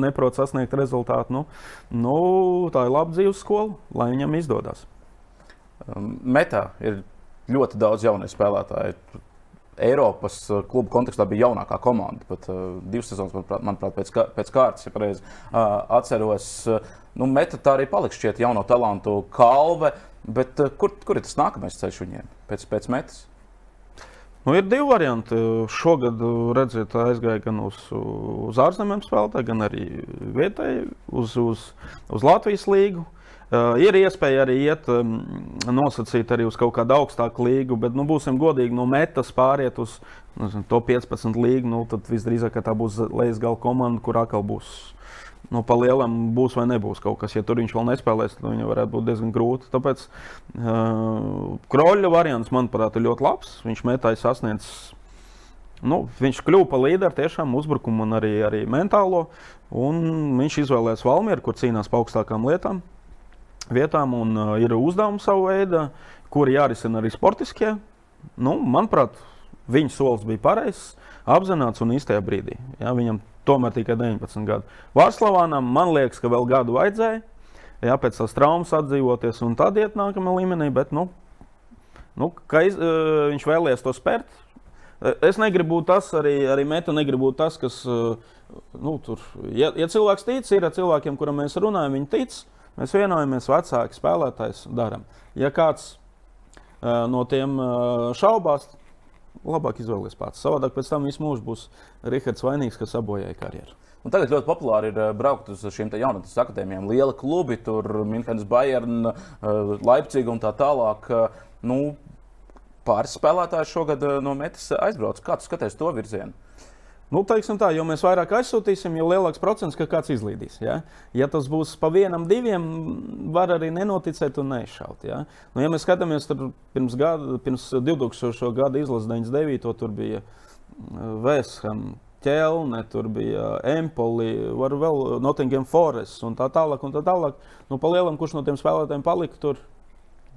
S2: neproti sasniegt rezultātu. Nu, nu, tā ir laba dzīves skola, lai viņam izdodas.
S1: Metā ir ļoti daudz jaunu spēlētāju. Eiropas uh, klubu kontekstā bija jaunākā komanda. Pat uh, divas sezonas, manuprāt, manuprāt pēc, kā, pēc kārtas, ja pareizi uh, atceros. Uh, nu, Meta tā arī paliks šķiet jauno talantu kalve. Bet uh, kur, kur ir tas nākamais ceļš viņiem pēc, pēc metas?
S2: Nu, ir divi varianti. Šogad, redziet, aizgāja gan uz, uz ārzemēm spēlētāju, gan arī vietēji uz, uz, uz Latvijas līgu. Uh, ir iespēja arī iet nosacīt arī uz kaut kādu augstāku līgu, bet, nu, būsim godīgi, no metas pāriet uz nezinu, to 15 līgu. Nu, tad visdrīzāk tā būs lejas gala komanda, kur atkal būs nu, pa lielam būs vai nebūs kaut kas. Ja tur viņš vēl nespēlēs, tad viņam varētu būt diezgan grūti. Tāpēc uh, Kroļa variants, manuprāt, ir ļoti labs. Viņš metāja sasniedz. Nu, viņš kļuva par līderi tiešām uzbrukumu un arī, arī mentālo. Viņš izvēlējās Valmieru, kur cīnās par augstākām lietām vietām, un uh, ir uzdevumi savu veidu, kuri jārisina arī sportiskie. Nu, manuprāt, viņa solis bija pareizs, apzināts un īstajā brīdī. Ja, viņam tomēr tikai 19 gadi. Vārslavānam man liekas, ka vēl gadu vajadzēja. Jā, pēc tās traumas atdzīvoties un tad iet nākamajā līmenī, bet nu, nu, iz, uh, viņš vēlējās to spērt. Es negribu būt tas, arī, arī Meta negribu būt tas, kas, uh, nu, tur, ja, ja cilvēks tic, ir cilvēkiem, kuriem mēs runājam, viņi tic. Uh, Mēs vienojamies, vecāki spēlētājs darām. Ja kāds uh, no tiem uh, šaubās, labāk izvēlēties pats. Savādāk pēc tam visu mūžu būs Rihards vainīgs, kas sabojāja karjeru.
S1: Un tagad ļoti populāri ir braukt uz šīm jaunatnes akadēmijām. Liela klubi, tur Münchenes, Bayern, Leipzig un tā tālāk. Nu, pāris spēlētāji šogad no metas aizbrauc. Kā tu skaties to virzienu?
S2: Nu, tā, jo mēs vairāk aizsūtīsim, jo lielāks procents, ka kāds izlīdīs. Ja, ja tas būs pa vienam, diviem, var arī nenoticēt un neizšaut. Ja, nu, ja mēs skatāmies pirms, gada, pirms 2000. gada izlases 99. tur bija Vēsham. Uh, Ķelne, tur bija Empoli, var vēl Nottingham Forest un tā tālāk. Un tā tālāk. Nu, pa lielam, kurš no tiem spēlētājiem palika tur?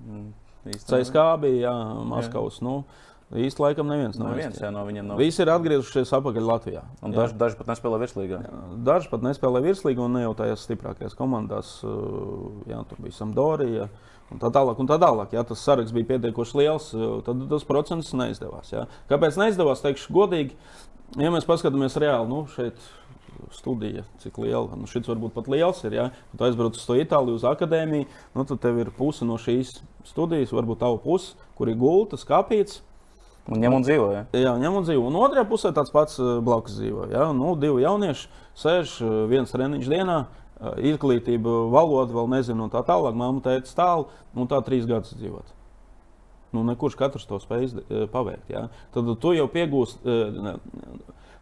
S2: Mm, CSK bija, jā, Maskavas. Jā. Nu, Īsti laikam neviens
S1: nav. Neviens, jā, no viņiem nav.
S2: Visi ir atgriezušies atpakaļ Latvijā.
S1: Daži, daži pat nespēlē virslīgā.
S2: Daži pat nespēlē virslīgā un ne jau tajās stiprākajās komandās. Jā, tur bija Sampdorija. Un tā tālāk, un tā tālāk. Ja tas saraksts bija pietiekoši liels, tad tas procents neizdevās. Jā. Kāpēc neizdevās? Teikšu godīgi, ja mēs paskatāmies reāli, nu, šeit studija, cik liela. Nu, šis varbūt pat liels ir. Ja tu aizbrauc uz to Itāliju, uz akadēmiju, nu, tad tev ir puse no šīs studijas, varbūt tava puse, kur ir gulta, skāpīts.
S1: Un ņem un dzīvo. Ja?
S2: Jā, ņem un dzīvo. Un otrajā pusē tāds pats eh, blakus dzīvo. Ja? Nu, divi jaunieši sēž eh, viens treniņš dienā. Eh, izglītība, valoda, vēl nezinu, tā tālāk. Māma teica, stāv, un tā trīs gadus dzīvot. Nu, nekurš katrs to spēj paveikt. Ja? Tad tu jau piegūst,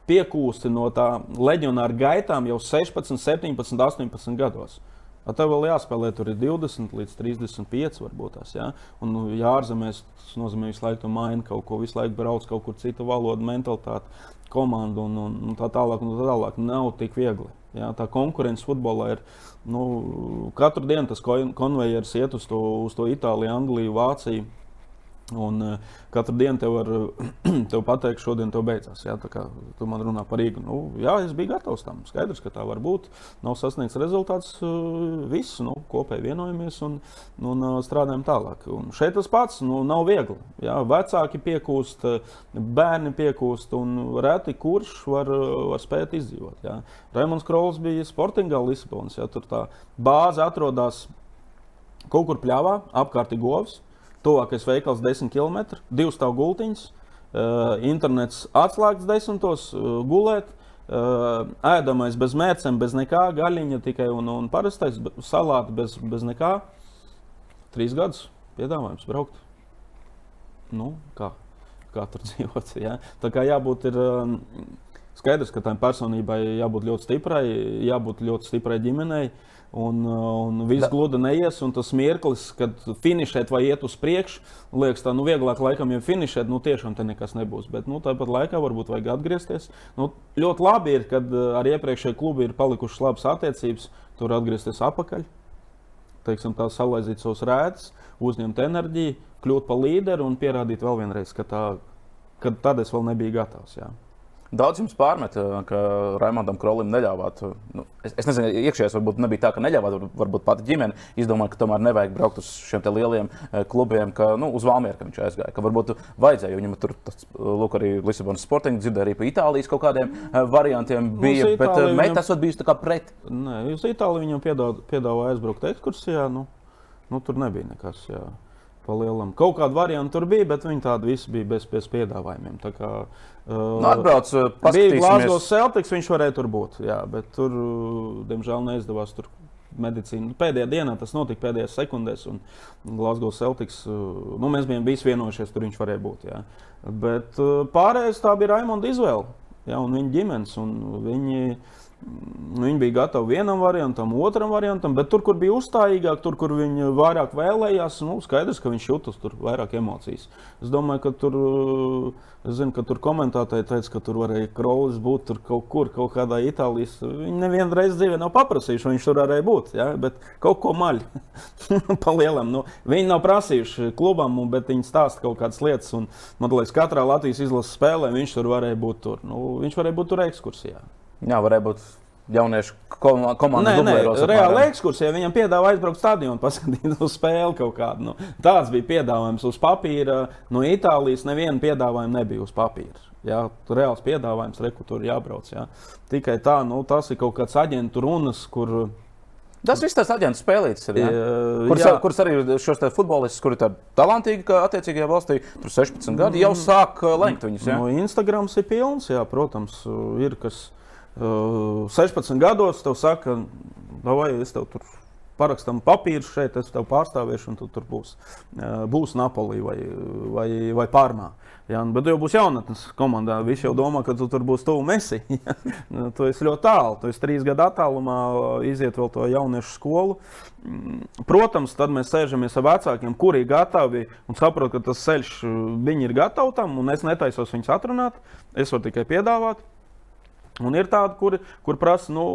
S2: piekūsti no tā leģionāra gaitām jau 16, 17, 18 gados. A tev vēl jāspēlē, tur ir 20 līdz 35 varbūt tās. Ja? Un, nu, ja ārzemēs tas nozīmē visu laiku maini kaut ko, visu laiku brauc kaut kur citu valodu, mentalitāti, komandu un, un, un tā tālāk. Un tā tālāk. Nav tik viegli. Ja? Tā konkurence futbolā ir. Nu, katru dienu tas konvejers iet uz to, uz to Itāliju, Angliju, Vāciju. Un uh, katru dienu tev var tev pateikt, šodien tev beidzās. Jā, tā kā tu man runā par Rīgu. Nu, jā, es biju gatavs tam. Skaidrs, ka tā var būt. Nav sasniegts rezultāts. Uh, viss nu, kopēji vienojamies un, un uh, strādājam tālāk. Un šeit tas pats nu, nav viegli. Jā, vecāki piekūst, bērni piekūst, un reti kurš var, var spēt izdzīvot. Jā. Raimons Krols bija Sportingā Lisabonas. Tur tā bāze atrodas kaut kur pļāvā, apkārt ir govs. Tuvākais veikals 10 km, divas stāv gultiņas, uh, internets atslēgts desmitos, uh, gulēt. Uh, ēdamais bez mērcēm, bez nekā, gaļiņa tikai un, un parastais salāti bez, bez nekā. Trīs gadus piedāvājums braukt. Nu, kā, kā tur dzīvot? Ja? Tā kā jābūt ir, skaidrs, ka tai personībai jābūt ļoti stiprai, jābūt ļoti stiprai ģimenei. Uh, Un, un viss gludi neies, un tas mirklis, kad finišēt vai iet uz priekšu, liekas, tā nu, vieglāk laikam jau finišēt, nu tiešām te nekas nebūs. Bet nu, tāpat laikā varbūt vajag atgriezties. Nu, ļoti labi ir, kad eh, ar iepriekšēju klubu ir palikušas labas attiecības, tur atgriezties atpakaļ. Teiksim, tā salaizīt savus rētus, uzņemt enerģiju, kļūt par līderi un pierādīt vēl vienreiz, ka, tā, ka tad es vēl nebiju gatavs. Jā.
S1: Daudz jums pārmet, eh, ka Raimondam Krolim neļāvāt. Nu, es, es nezinu, iekšējais varbūt nebija tā, ka neļāvāt. Varbūt pati ģimene izdomāja, ka tomēr nevajag braukt uz šiem lieliem eh, klubiem, ka nu, uz Valmieru viņš aizgāja. Ka varbūt vajadzēja, viņam tur tas, lūk, arī Lisabonas sportiņš dzirdēja arī par Itālijas kaut kādiem eh, variantiem. Bija, bet viņam... mēs esam bijuši pret.
S2: Nē, uz Itāliju viņam piedāvāja piedāvā aizbraukt ekskursijā. Nu. Nu, tur nebija nekas. Jā. Palielam. Kaut kāda varianta tur bija, bet viņi tādi visi bija bez, bez piedāvājumiem. Tā kā, uh,
S1: Nu, atbrauc, uh,
S2: bija. Glasgow Celtics, viņš varēja tur būt. Jā, bet tur, uh, diemžēl, neizdevās tur medicīnu. Pēdējā dienā tas notika pēdējās sekundēs, un Glasgow Celtics, uh, nu, mēs bijām visi vienojušies, tur viņš varēja būt. Jā. Bet uh, pārējais tā bija Raimonda izvēle. Jā, un viņa ģimenes. Un viņi, mm, viņi bija gatavi vienam variantam, otram variantam, bet tur, kur bija uzstājīgāk, tur, kur viņi vairāk vēlējās, nu, skaidrs, ka viņš jūtas tur vairāk emocijas. Es domāju, ka tur, zinu, ka tur komentētāji teica, ka tur varēja Krolis būt kaut kur, kaut kādā Itālijas. Viņi nevienu reizi dzīvē nav paprasījuši, viņš tur varēja būt, ja? bet kaut ko maļ. pa lielam. Nu, viņi nav prasījuši klubam, bet viņi stāsta kaut kādas lietas. Un, man liekas, katrā Latvijas izlases spēlē viņš tur varēja būt. Tur. Nu, viņš varēja būt tur ekskursijā.
S1: Jā, varēja būt jauniešu kom komandas apmēram.
S2: reāli ekskursija. Viņam piedāvāja aizbraukt stadionu, paskatīties uz spēli kaut kādu. Nu, tāds bija piedāvājums uz papīra. No Itālijas neviena piedāvājuma nebija uz papīra. Jā, reāls piedāvājums, reku tur jābrauc. Jā. Tikai tā, nu, tas ir kaut kāds aģentu runas, kur.
S1: Tas viss tas aģents spēlīts. Ir? Jā, Kurus,
S2: jā.
S1: kurus arī šos futbolistus, kuri ir talantīgi, ka attiecīgajā valstī, tur 16 gadi, jau sāk uh, lenkt viņus. Jā?
S2: No Instagrams ir pilns, jā, protams, ir kas 16 gados tev saka, vai es tev tur parakstām papīru šeit, es tev pārstāvēšu, un tu tur būs, uh, būs Napoli vai, vai, vai Pārmā. Jā, bet tu jau būsi jaunatnes komandā. Visi jau domā, ka tu tur būsi tuvu Messi. Nu, tu esi ļoti tālu. Tu esi trīs gadu attālumā, iziet vēl to jauniešu skolu. Mm, Protams, tad mēs sēžamies ar vecākiem, kuri ir gatavi un saprot, ka tas ceļš viņi ir gatavi tam, un es netaisos viņus atrunāt. Es varu tikai piedāvāt. Un ir tādi, kuri kur prasa, nu,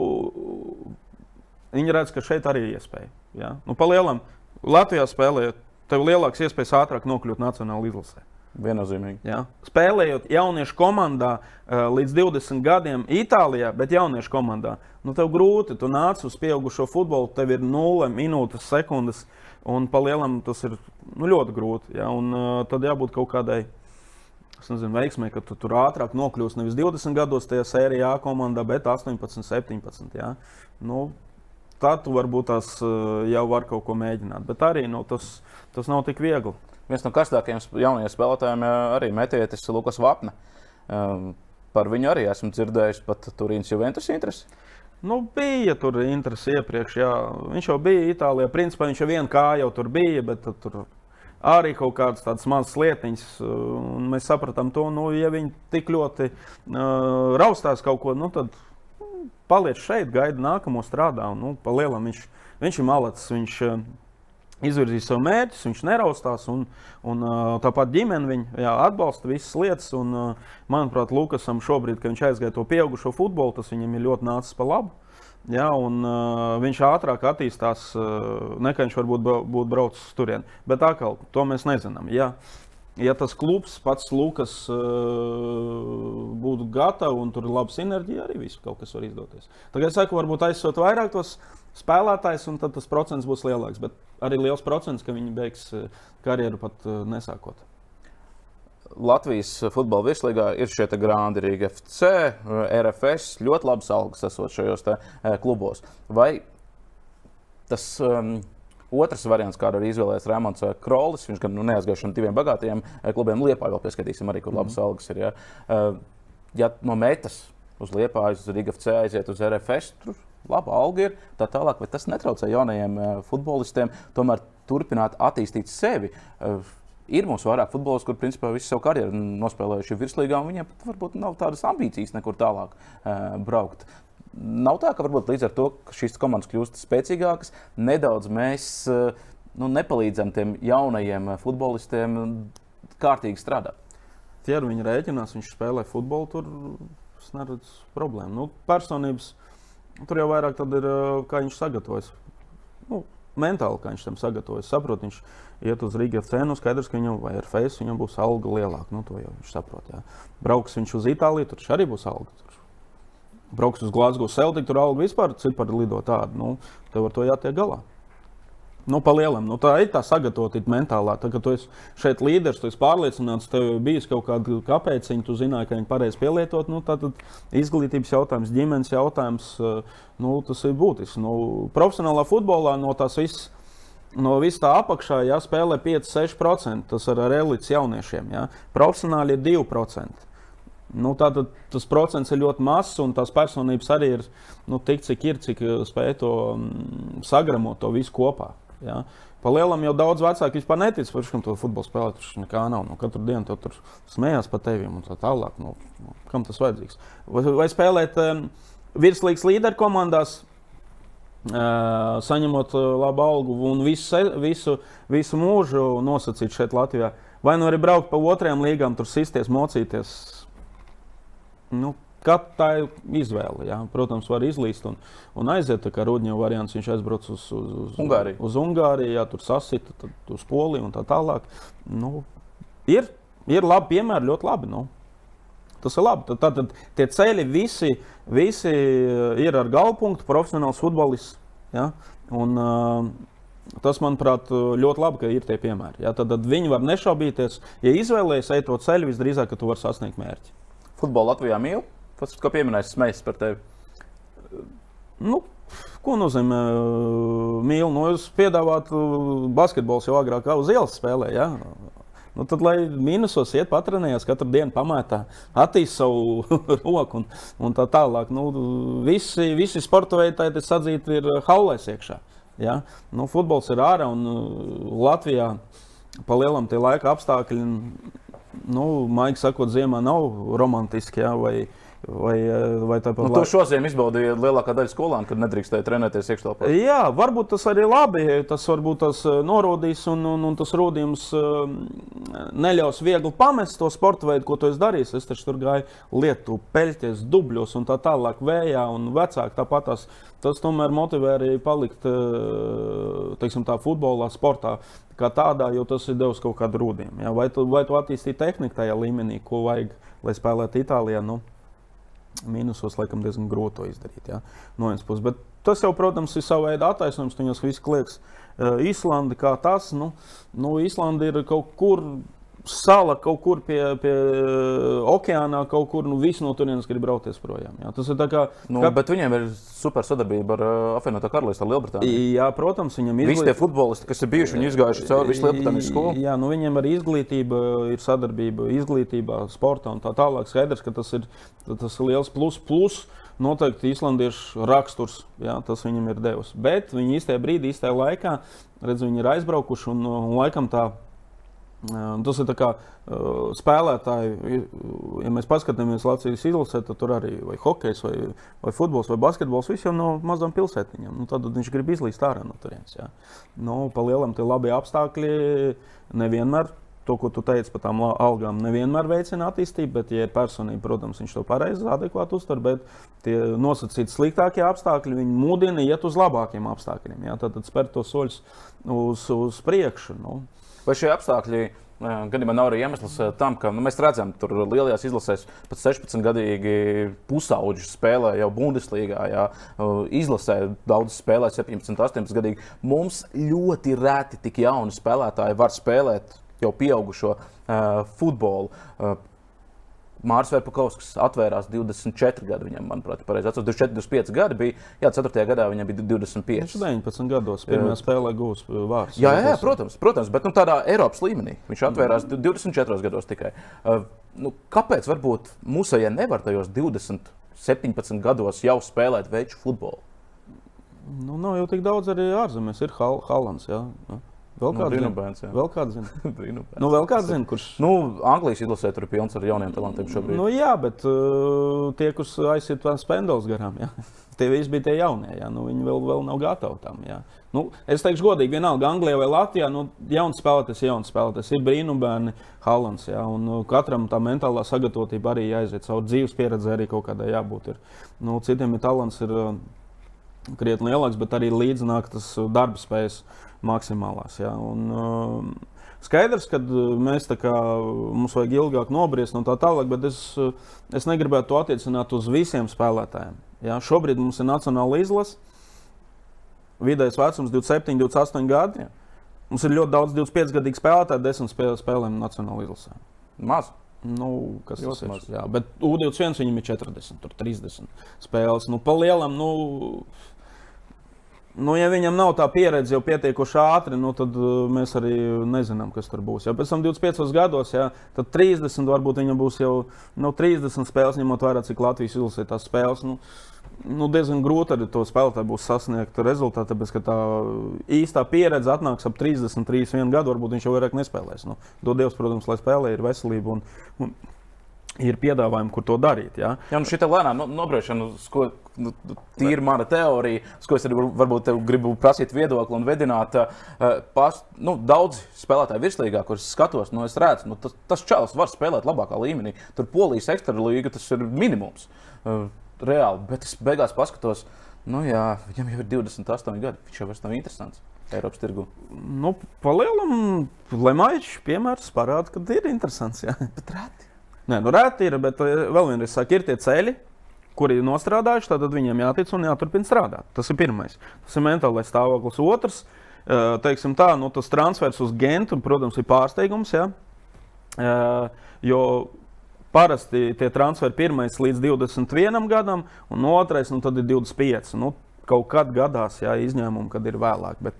S2: viņi redz, ka šeit arī ir iespēja. Ja? Nu, Palielam, Latvijā spēlējot, tev lielāks iespējas ātrāk nokļūt Nacionālajā izlasē.
S1: Viennozīmīgi.
S2: Ja? Spēlējot jauniešu komandā uh, līdz 20 gadiem Itālijā, bet jauniešu komandā, nu tev grūti. Tu nāc uz pieaugušo futbolu, tev ir nulle minūtes, sekundes, un palielam tas ir nu, ļoti grūti. Ja? Un, uh, tad jābūt kaut kādai. Nezinu, veiksmē, ka tu tur ātrāk nokļūsi nevis 20 gados tajā sērijā, komandā, bet 18, 17. Ja? Nu, tad tu varbūt tās uh, jau var kaut ko mēģināt. Bet arī nu, tas, tas nav tik viegli.
S1: Viens no karstākajiem jaunajiem spēlētājiem arī metietis Lukas Vapne. Um, Par viņu arī esmu dzirdējis pat Turīnas Juventus interesi.
S2: Nu, bija tur interesi iepriekš. Jā. Viņš jau bija Itālijā. Principā viņš jau vienu kāju jau tur bija, bet tur arī kaut kādas tādas mazas lietiņas. un Mēs sapratām to, nu, ja viņi tik ļoti uh, raustās kaut ko, nu, tad paliec šeit, gaida nākamo strādā. Un, nu, pa lielam viņš, viņš ir malacis. Viņš, uh, izvirzīs savu mērķi, viņš neraustās. Un, un, uh, tāpat ģimene viņu jā, atbalsta visas lietas. Un, uh, manuprāt, Lukasam šobrīd, kad viņš aizgāja to pieaugušo futbolu, tas viņam ir ļoti nācis pa labu. Jā, un, uh, viņš ātrāk attīstās, uh, nekā viņš varbūt būtu braucis uz turieni. Bet atkal, to mēs nezinām. Ja, ja tas klubs, pats Lukas, uh, būtu gatavs un tur ir laba sinerģija, arī viss kaut kas var izdoties. Tagad es saku, varbūt aizsūt vairāk tos spēlētājus, un tad tas procents būs lielāks. Bet arī liels procents, ka viņi beigs karjeru pat uh, nesākot.
S1: Latvijas futbola virslīgā ir šie grāmati Rīga FC, RFS. Ļoti labas algas esot šajos eh, klubos. Vai tas um, otrs variants, kādu arī izvēlējās Rēmons Krolis, viņš gan nu, neaizgāja šiem diviem bagātiem eh, klubiem, Liepā vēl pieskatīsim arī, kur labas algas ir. Ja, Uh, ja no metas uz Liepā, uz Rīga FC aiziet uz RFS, tur laba alga ir tā tālāk, bet tas netraucē jaunajiem eh, futbolistiem tomēr turpināt attīstīt sevi. Eh, Ir mums vairāk futbolistu, kur principā visu savu karjeru nospēlējuši virslīgā, un viņiem pat varbūt nav tādas ambīcijas nekur tālāk uh, braukt. Nav tā, ka varbūt līdz ar to, šīs komandas kļūst spēcīgākas, nedaudz mēs uh, nu, nepalīdzam tiem jaunajiem eh, futbolistiem kārtīgi strādāt.
S2: Tie ar viņu rēķinās, viņš spēlē futbolu, tur es neredzu problēmu. Nu, personības tur jau vairāk ir, kā viņš sagatavojas. Nu, mentāli, kā viņš tam sagatavojas. Saprot, viņš iet uz Rīgas cenu, skaidrs, ka viņam vai ar face viņam būs alga lielāka. Nu, to jau viņš saprot. Jā. Brauks viņš uz Itāliju, tur arī būs alga. Tur. Brauks uz Glasgow Celtic, tur alga vispār cipari lido tāda. Nu, tev ar to jātiek galā. Nu, palielam, nu, tā ir tā sagatavotība mentālā. Tā, tu esi šeit līderis, tu esi pārliecināts, tev ir bijis kaut kāda kāpēciņa, tu zināji, ka viņi pareizi pielietot. Nu, tad izglītības jautājums, ģimenes jautājums, eh, nu, tas ir būtisks. Nu, profesionālā futbolā no tās visas no vis tā apakšā jā, spēlē 5-6%. Tas ir ar elites jauniešiem. Jā. Profesionāli ir 2%. Nu, tātad tas procents ir ļoti mazs, un tās personības arī ir nu, tik, cik ir, cik spēj to mm, sagramot to visu kopā. Ja? Pa lielam jau daudz vecāki vispār netic, ka viņš to futbolu spēlē. Tur nekā nav. Nu, katru dienu tu tur smējās par tevi un tā tālāk. Nu, kam tas vajadzīgs? Vai, vai spēlēt um, virslīgas līderu komandās, saņemot labu algu un visu, visu, visu mūžu nosacīt šeit Latvijā? Vai nu arī braukt pa otrajām līgām, tur sisties, mocīties? Nu, Tā ir izvēle. Jā. Protams, var izlīst un, un aiziet. Kā Rudņeva variants, viņš aizbrauc uz, uz, uz
S1: Ungāriju.
S2: Uz Ungāriju jā, tur sasita, tad uz Poliju un tā tālāk. Nu, ir, ir labi piemēri, ļoti labi. Nu. Tas ir labi. Tad, tad, tie ceļi visi, visi ir ar galvpunktu, profesionāls futbolists. Ja? Un, uh, tas, manuprāt, ļoti labi, ka ir tie piemēri. Ja? Tad, tad viņi var nešaubīties. Ja izvēlēsies eit to ceļu, visdrīzāk, ka tu vari sasniegt mērķi.
S1: Futbolu Latvijā mīl? Pats, ko pieminējis, smējas par tevi.
S2: Nu, ko nozīmē mīlēt? Nu, es piedāvātu basketbolu jau agrāk, kā uz ielas spēlē. Ja? Nu, tad, lai mīnusos iet, patrenējas katru dienu, pamatā, attīstīt savu roku un, un tā tālāk. Nu, visi, visi sporta veidi tādi sadzīti ir haulēs iekšā. Ja? Nu, futbols ir ārā un Latvijā pa lielam tie laika apstākļi, nu, maigi sakot, ziemā nav romantiski. Ja? Vai, Vai, vai tāpat
S1: nu, tu šodien izbaudīji lielākā daļa skolānu, kad nedrīkstēji trenēties iekštelpā?
S2: Jā, varbūt tas arī labi. Tas varbūt tas norodīs un, un, un tas rodījums neļaus viegli pamest to sporta veidu, ko tu esi darījis. Es taču tur gāju lietu, peļķes, dubļos un tā tālāk vējā un vecāki tāpat. Tas, tas tomēr motivē arī palikt teiksim, tā futbolā, sportā kā tādā, jo tas ir devis kaut kādu rūdījumu. Vai tu, vai tu attīstīji tehniku tajā līmenī, ko vajag, lai spēlētu Itālijā? Nu, Mīnusos laikam diezgan grūti to izdarīt. Ja? No vienas puses. Bet tas jau, protams, ir sava veida attaisnojums. Viņus viss liekas, uh, Īslanda kā tas. Nu, nu, Īslanda ir kaut kur sala kaut kur pie, pie okeāna, kaut kur nu, visi no turienes grib braukties projām. Jā. Tas ir tā kā.
S1: Nu, kā... Bet viņiem ir super sadarbība ar uh, apvienoto karalisti, ar Lielbritāniju.
S2: Jā, protams, viņam ir.
S1: Visi tie futbolisti, kas ir bijuši, viņi izgājuši cauri visu Lielbritānijas skolu.
S2: Jā, nu viņiem arī izglītība, ir sadarbība izglītībā, sportā un tā tālāk. Skaidrs, ka tas ir, tas ir liels plus. plus noteikti islandiešu raksturs, jā, tas viņam ir devis. Bet viņi īstajā brīdī, īstajā laikā, redz, viņi ir aizbraukuši un, un laikam tā Tas ir kā spēlētāji, ja mēs paskatāmies Latvijas izlasē, tad tur arī vai hokejs, vai, vai futbols, vai basketbols, viss jau no mazām pilsētiņām. Nu, tad viņš grib izlīst ārā no turienes. Nu, pa lielam tie labi apstākļi nevienmēr. To, ko tu teici par tām algām, nevienmēr veicina attīstību, bet, ja ir personība, protams, viņš to pareizi, adekvāti uztver. Bet tie nosacīti sliktākie apstākļi, viņi mudina iet uz labākiem apstākļiem. Jā, tad, tad spērt tos soļus uz, uz priekšu. Nu.
S1: Vai šie apstākļi gadījumā nav arī iemesls tam, ka nu, mēs redzam, ka lielajās izlasēs pat 16 gadīgi pusauģi spēlē jau Bundeslīgā, jā, izlasē daudz spēlē 17, 18 gadīgi. Mums ļoti reti tik jauni spēlētāji var spēlēt jau pieaugušo uh, futbolu. Uh, Mārcis Verpakovskis atvērās 24 gadi. Viņam, manuprāt, pareizi atceros, 24, 25 gadi bija. Jā, 4. gadā viņam bija 25.
S2: Viņš 19 gados pirmā spēlē gūs vārds.
S1: Jā, jā, jā, protams, protams, bet nu, tādā Eiropas līmenī. Viņš atvērās 24 gados tikai. Uh, nu, kāpēc varbūt mūsējie nevar tajos 20, 17 gados jau spēlēt veču futbolu?
S2: Nu, nav jau tik daudz arī ārzemēs. Ir Hal Hallands. Jā. Ja. Vēl kāds
S1: nu, bērns,
S2: vēl kāds zina? nu, vēl kāds zina, kurš.
S1: Nu, Anglijas izlasē tur ir pilns ar jauniem talantiem šobrīd.
S2: Nu, jā, bet uh, tie, kurus aiziet tās pendulas garām, jā. tie visi bija tie jaunie. Jā. Nu, viņi vēl, vēl nav gatavi tam. Jā. Nu, es teikšu, godīgi, vienalga Anglijā vai Latvijā, nu, jauns spēlētājs, jauns spēlētājs ir brīnumbērni, Hallands. Jā, un uh, katram tā mentālā sagatavotība arī jāiziet, savu dzīves pieredzi arī kaut kādai jābūt. Ir. Nu, citiem ir talants, ir uh, krietni lielāks, bet arī līdzināk tas uh, darba spējas. Uh, maksimālās. Ja? Un, uh, Skaidrs, ka uh, mēs kā, mums vajag ilgāk nobriest no tā tālāk, bet es, uh, es negribētu to attiecināt uz visiem spēlētājiem. Ja? Šobrīd mums ir nacionāla izlase, vidējais vecums 27, 28 gadi. Ja. Mums ir ļoti daudz 25 gadu spēlētāju, 10 spēlē, spēlēm nacionālā izlasē.
S1: Maz.
S2: Nu, kas tas ir? Jā, bet U21 viņam ir 40, 30 spēles. Nu, pa lielam, nu, Nu, ja viņam nav tā pieredze jau pietiekoši ātri, nu, tad uh, mēs arī nezinām, kas tur būs. Ja pēc tam 25 gados, ja, tad 30 varbūt viņam būs jau nu, 30 spēles, ņemot vērā, cik Latvijas izlasē tās spēles. Nu, nu, diezgan grūti ar to spēlētāju būs sasniegt rezultātu, tāpēc ka tā īstā pieredze atnāks ap 30, 31 gadu. Varbūt viņš jau vairāk nespēlēs. Nu, Dod Dievs, protams, lai spēlē ir veselība. Un, un, ir piedāvājumi, kur to darīt. Ja?
S1: Jā, nu šī lēnā no, nobriešana, ko nu, tīri mana teorija, uz ko es arī varbūt gribu prasīt viedokli un vedināt. Uh, pas, nu, daudz spēlētāju virslīgā, kurus skatos, nu, es redzu, nu, tas, tas čels var spēlēt labākā līmenī. Tur polijas ekstra līga tas ir minimums. Uh, reāli, bet es beigās paskatos, nu jā, viņam jau ir 28 gadi, viņš jau vairs nav interesants. Eiropas tirgu.
S2: Nu, Palielam, Lemaičs piemērs parāda, ka ir interesants. Jā.
S1: Bet reti.
S2: Nē, nu rēti ir, bet eh, vēl vienreiz saka, ir tie ceļi, kuri ir nostrādājuši, tad viņiem jātic un jāturpina strādāt. Tas ir pirmais. Tas ir mentālais stāvoklis. Otrs, eh, teiksim tā, nu, tas transfers uz Gentu, protams, ir pārsteigums. Ja? Eh, jo parasti tie transferi pirmais līdz 21 gadam, un otrais nu, ir 25. Nu, kaut kad gadās, jā, izņēmumi, kad ir vēlāk. Bet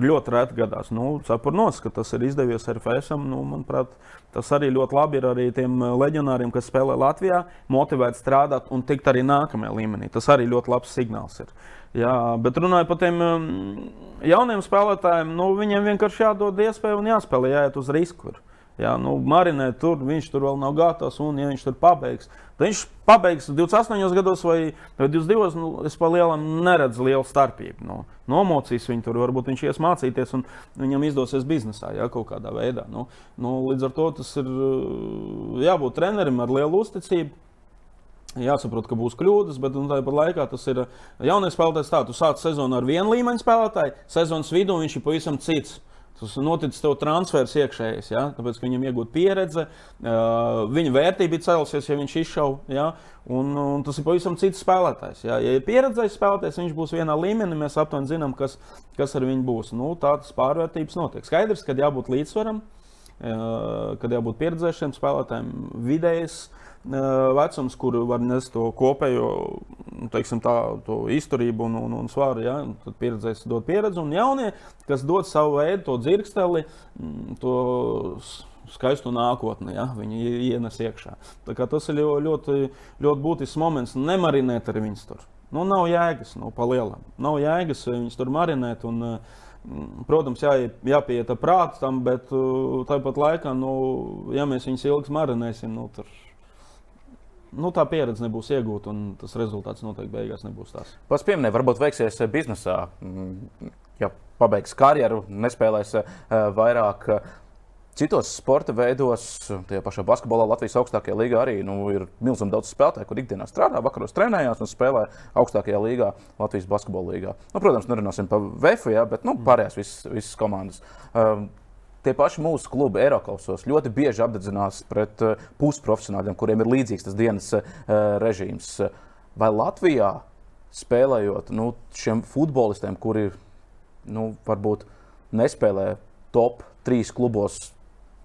S2: ļoti reti gadās. Nu, Saprotos, ka tas ir izdevies ar FSM. Nu, manuprāt, tas arī ļoti labi ir arī tiem eh, leģionāriem, kas spēlē Latvijā, motivēt strādāt un tikt arī nākamajā līmenī. Tas arī ļoti labs signāls ir. Jā, bet runājot par tiem mm, jauniem spēlētājiem, nu, viņiem vienkārši jādod iespēja un jāspēlē, jāiet uz risku. Ir. Ja, nu, marinēt tur, viņš tur vēl nav gatavs, un ja viņš tur pabeigs, tad viņš pabeigs 28 gados vai 22. Nu, es pa lielam neredzu lielu starpību. Nu, nomocīs viņu tur, varbūt viņš ies mācīties, un viņam izdosies biznesā ja, kaut kādā veidā. Nu, nu, līdz ar to tas ir jābūt trenerim ar lielu uzticību. Jāsaprot, ka būs kļūdas, bet nu, tāpat laikā tas ir jaunais spēlētājs. Tā, tu sāc sezonu ar vienu līmeņu spēlētāju, sezonas vidū viņš ir pavisam cits. Tas noticis tev transfers iekšējais, ja? tāpēc, ka viņam iegūta pieredze, uh, viņa vērtība ir cēlusies, ja viņš izšauja. Ja? Un, un tas ir pavisam cits spēlētājs. Ja, ja ir pieredzējis spēlētājs, viņš būs vienā līmenī, mēs aptuveni zinām, kas, kas ar viņu būs. Nu, tā tas pārvērtības notiek. Skaidrs, ka jābūt līdzsvaram, uh, kad jābūt pieredzējušiem spēlētājiem, vidējais vecums, kur var nest to kopējo nu, teiksim, tā, izturību un, un, un svaru. Ja? Tad pieredzēs dot pieredzi, un jaunie, kas dod savu veidu, to dzirksteli, mm, to skaistu nākotni, ja? viņi ienes iekšā. Tas ir ļoti, ļoti būtisks moments, nemarinēt ar viņus tur. Nu, nav jēgas, nu, pa lielam. Nav jēgas viņus tur marinēt. Un, mm, Protams, jā, jāpieiet prātam, bet tāpat laikā, nu, ja mēs viņus ilgi marinēsim, nu, tad nu, tā pieredze nebūs iegūta, un tas rezultāts noteikti beigās nebūs tāds.
S1: Pats pieminēja, varbūt veiksies eh, biznesā. Mm, ja pabeigs karjeru, nespēlēs uh, vairāk. Uh, Citos sporta veidos, tajā pašā basketbolā, Latvijas augstākajā līgā arī nu, ir milzīgi daudz spēlētāju, kur ikdienā strādā, vakaros trenējās un spēlē augstākajā līgā, Latvijas basketbola līgā. Nu, protams, nerunāsim par VF, ja, bet nu, pārējās visas, visas komandas. Uh, Tie paši mūsu klubi Eiropasos ļoti bieži apdedzinās pret uh, pusprofesionāļiem, kuriem ir līdzīgs tas dienas uh, režīms. Vai Latvijā spēlējot nu, šiem futbolistiem, kuri nu, varbūt nespēlē top trīs klubos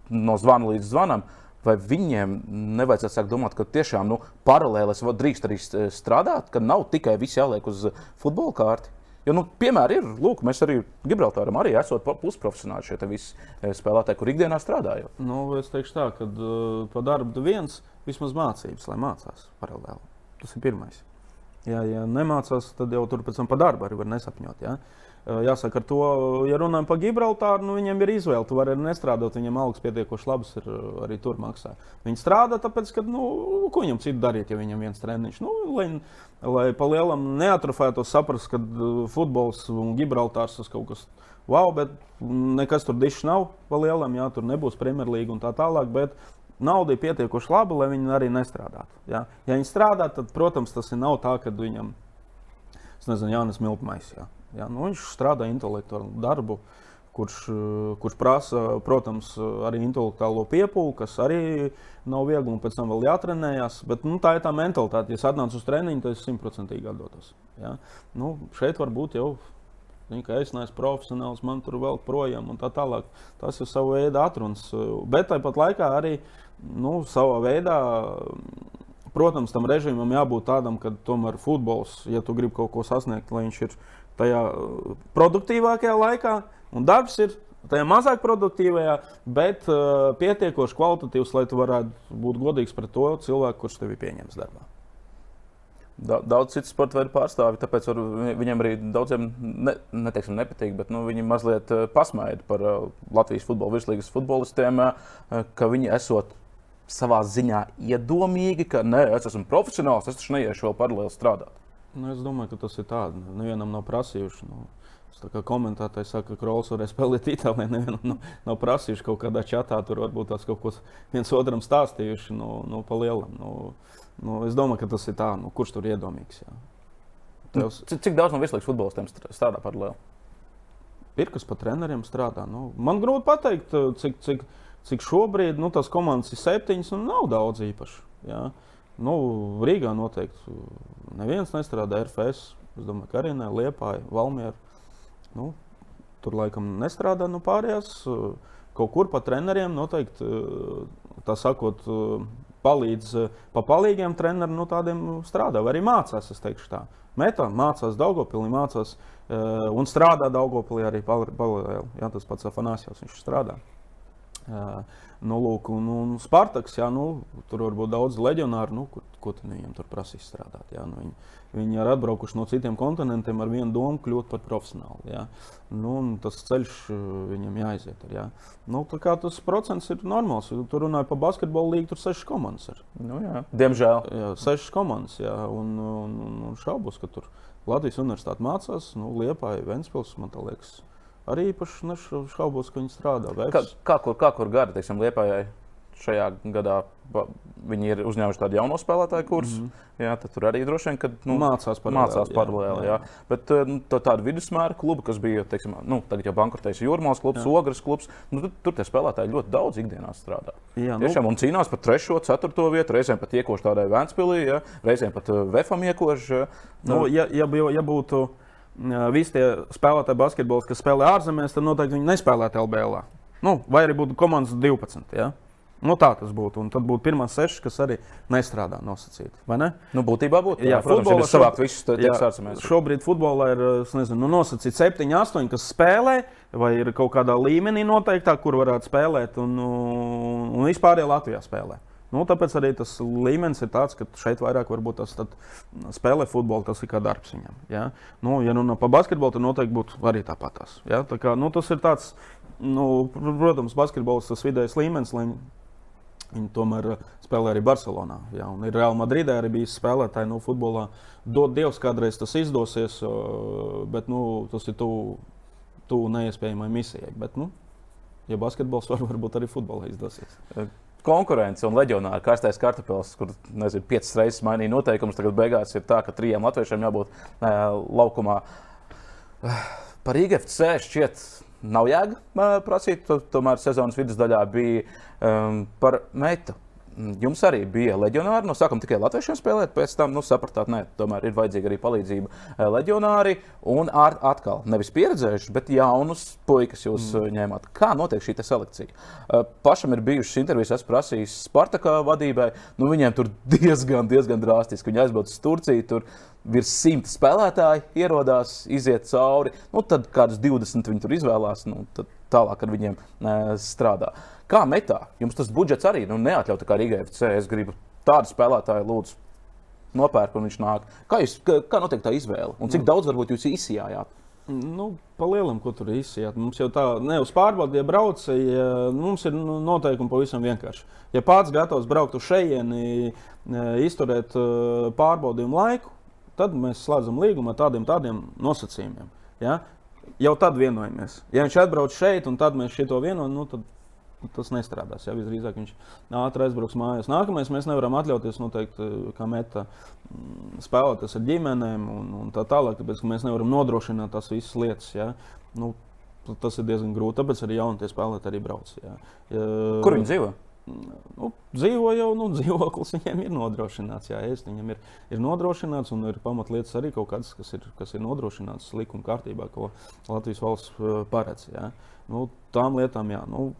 S1: no zvana līdz zvanam, vai viņiem nevajadzētu sākt domāt, ka tiešām nu, paralēli drīkst arī strādāt, ka nav tikai viss jāliek uz futbola kārti? Jo, nu, piemēram, ir, lūk, mēs arī Gibraltāram arī esam pusprofesionāli šie visi eh, spēlētāji, kur ikdienā strādājot.
S2: Nu, es teikšu tā, ka uh, pa darbu viens vismaz mācības, lai mācās paralēli. Tas ir pirmais. Jā, ja nemācās, tad jau tur pēc tam pa darbu arī var nesapņot. Ja? Jāsaka, ar to, ja runājam par Gibraltāru, nu, viņiem ir izvēle. Tu vari arī nestrādāt, viņiem algas pietiekoši labas ir arī tur maksā. Viņi strādā, tāpēc, ka, nu, ko viņam citu darīt, ja viņam viens treniņš, nu, lai, lai pa lielam neatrofētos saprast, ka futbols un Gibraltārs tas kaut kas wow, bet nekas tur dišs nav pa lielam, jā, tur nebūs Premjerlīga un tā tālāk. Bet nauda ir pietiekoši laba, lai viņi arī nestrādātu. Ja, ja viņi strādā, tad, protams, tas nav tā, ka viņam, nezinu, Jānis Miltmais. Ja. Ja, nu, viņš strādā intelektuālu darbu, kurš, kurš prasa, protams, arī intelektuālo piepūli, kas arī nav viegli un pēc tam vēl jātrenējas. Bet nu, tā ir tā mentalitāte. Ja es atnācu uz treniņu, tad es simtprocentīgi atdotos. Ja? Nu, šeit varbūt jau Viņa, es neesmu profesionāls, man tur vēl projām un tā tālāk. Tas ir sava veida atrunas. Bet tāpat laikā arī nu, savā veidā Protams, tam režīmam jābūt tādam, ka tomēr futbols, ja tu gribi kaut ko sasniegt, lai viņš ir tajā produktīvākajā laikā, un darbs ir tajā mazāk produktīvajā, bet uh, pietiekoši kvalitatīvs, lai tu varētu būt godīgs pret to cilvēku, kurš tevi pieņems darbā.
S1: Daudz citu sporta veidu pārstāvju, tāpēc viņiem arī daudziem ne, neteiksim, nepatīk, bet nu, viņi mazliet pasmaida par uh, Latvijas futbola virslīgas futbolistiem, uh, ka viņi esot savā ziņā iedomīgi, ka nē, es esmu profesionāls, es taču neiešu vēl paralēli strādāt.
S2: Nu, es domāju, ka tas ir tāds. Nevienam nav prasījuši. Nu, Tā kā komentētāji saka, ka Krols varēs spēlēt Itālijā, nevienam nav, nav prasījuši kaut kādā čatā, tur varbūt tās kaut ko viens otram stāstījuši no, nu, nu, pa lielam. Nu, nu, es domāju, ka tas ir tā, nu, kurš tur iedomīgs. Jā.
S1: Tevs... Cik, cik daudz no vislabākajiem futbolistiem strādā par lielu?
S2: Ir kas pa treneriem strādā. Nu, man grūti pateikt, cik, cik, cik šobrīd nu, tās komandas ir septiņas un nav daudz īpaši. Jā. Nu, Rīgā noteikti neviens nestrādā RFS. Es domāju, ka arī ne Liepāja, Valmiera. Nu, tur laikam nestrādā nu, pārējās. Kaut kur pa treneriem noteikti, tā sakot, palīdz pa palīgiem treneriem, nu, tādiem strādā, vai arī mācās. Es teikšu tā. Metā mācās Daugopilī, mācās un strādā Daugopilī arī paralēli. Jā, tas pats Afanāsijos, viņš strādā. Nu, lūk, un, un Spartaks, jā, nu, tur var būt daudz leģionāru, nu, ko, ko viņam tur prasīs strādāt. Jā, nu, viņi, viņi ir atbraukuši no citiem kontinentiem ar vienu domu kļūt par profesionāli. Jā. Nu, tas ceļš viņam jāiziet. Ar, jā. Nu, tas procents ir normāls. Tur runāja par basketbolu līniju, tur sešas komandas ir.
S1: Nu, jā. Diemžēl.
S2: Jā, sešas komandas, jā, un, un, un, un šaubos, ka tur Latvijas universitāte mācās, nu, Liepāja, Ventspils, man liekas arī īpaši nešaubos, ka viņi strādā.
S1: Kā, kā, kur, kā kur gada, teiksim, Liepājai šajā gadā viņi ir uzņēmuši tādu jaunu spēlētāju kursu. Mm -hmm. Jā, tur arī droši vien nu,
S2: mācās
S1: paralēli. Mācās paralēli jā, jā. Jā. Bet nu, tā, tāda vidusmēra kluba, kas bija, teiksim, nu, tagad jau bankrotējis Jūrmālas klubs, jā. Ogres klubs, nu, tur, tur tie spēlētāji ļoti daudz ikdienā strādā. Jā, nu, Tiešām, un cīnās par 3, 4 vietu, reizēm pat iekoši tādai Vēnspilī, ja, reizēm pat Vefam iekoši.
S2: Nu, nu, ja, ja, ja būtu visi tie spēlētāji basketbols, kas spēlē ārzemēs, tad noteikti viņi nespēlētu LBL. Nu, vai arī būtu komandas 12. Ja? Nu, tā tas būtu. Un tad būtu pirmās sešas, kas arī nestrādā nosacīti. Ne?
S1: Nu, būtībā būtu. Jā, jā futbolā ir savākt visus ārzemēs.
S2: Šobrīd futbolā ir nezinu, nu, nosacīti 7, 8, kas spēlē, vai ir kaut kādā līmenī noteiktā, kur varētu spēlēt, un, un, un vispār Latvijā spēlē. Nu, tāpēc arī tas līmenis ir tāds, ka šeit vairāk tas spēlē futbolu, tas ir kā darbs viņam. Ja? Nu, ja runā par basketbolu, tad noteikti būtu arī tāpatās. Ja? Tā kā, nu, tas ir tāds, nu, protams, basketbols tas vidējais līmenis. Viņi tomēr spēlē arī Barcelonā. Ja? Un ir Real Madridē arī bijis spēlētāji no nu, futbolā. Dod Dievs, kādreiz tas izdosies, bet nu, tas ir tuvu tu neiespējamai misijai. Bet, nu, ja basketbols var, varbūt arī futbolā izdosies
S1: konkurence un leģionāri karstais kartupēlis, kur nezinu, piecas reizes mainīja noteikumus. Tagad beigās ir tā, ka trijiem latviešiem jābūt uh, laukumā. Uh, par IGFC šķiet. Nav jēga prasīt, tomēr sezonas vidusdaļā bija um, par meitu Jums arī bija leģionāri. No sākuma tikai latviešiem spēlēt, pēc tam nu, sapratāt, ka tomēr ir vajadzīga arī palīdzība eh, leģionāri. Un ar, atkal nevis pieredzējuši, bet jaunus puikas jūs mm. Eh, ņēmāt. Kā notiek šī selekcija? Eh, pašam ir bijušas intervijas, esmu prasījis Spartakā vadībai. Nu, viņiem tur diezgan, diezgan drāstiski. Viņi aizbrauc uz Turciju. Tur virs simta spēlētāji ierodās, iziet cauri. Nu, tad kādus 20 viņi tur izvēlās. Nu, tālāk ar viņiem strādā. Kā metā? Jums tas budžets arī nu, neatļauj, kā Rīgai FC. Es gribu tādu spēlētāju, lūdzu, nopērk, un viņš nāk. Kā, jūs, kā, kā notiek tā izvēle? Un cik nu. daudz varbūt jūs izsijājāt?
S2: Nu, Palielam, ko tur izsijāt. Mums jau tā, ne uz pārbaudi, ja brauc, ja, mums ir nu, noteikumi pavisam vienkārši. Ja pats gatavs braukt uz šejieni, izturēt pārbaudījumu laiku, tad mēs slēdzam līgumu ar tādiem, tādiem nosacījumiem. Ja? Jau tad vienojamies. Ja viņš atbrauc šeit, un tad mēs šito vienojam, nu, tad tas nestrādās. Jā, visdrīzāk viņš ātri aizbrauks mājās. Nākamais mēs nevaram atļauties noteikti, kā meta mm, spēlēties ar ģimenēm un, un tā tālāk, tāpēc mēs nevaram nodrošināt tās visas lietas. Jā. Nu, tas ir diezgan grūti. Tāpēc arī jaunie spēlētāji arī brauc. Jā.
S1: Ja, Kur viņi dzīvo?
S2: Nu, dzīvo jau, nu, dzīvoklis viņiem ir nodrošināts. Jā, es, viņam ir, ir nodrošināts un ir pamatlietas arī kaut kādas, kas ir, kas ir nodrošināts likuma kārtībā, ko Latvijas valsts paredz. Jā. Nu, tām lietām, jā. Nu,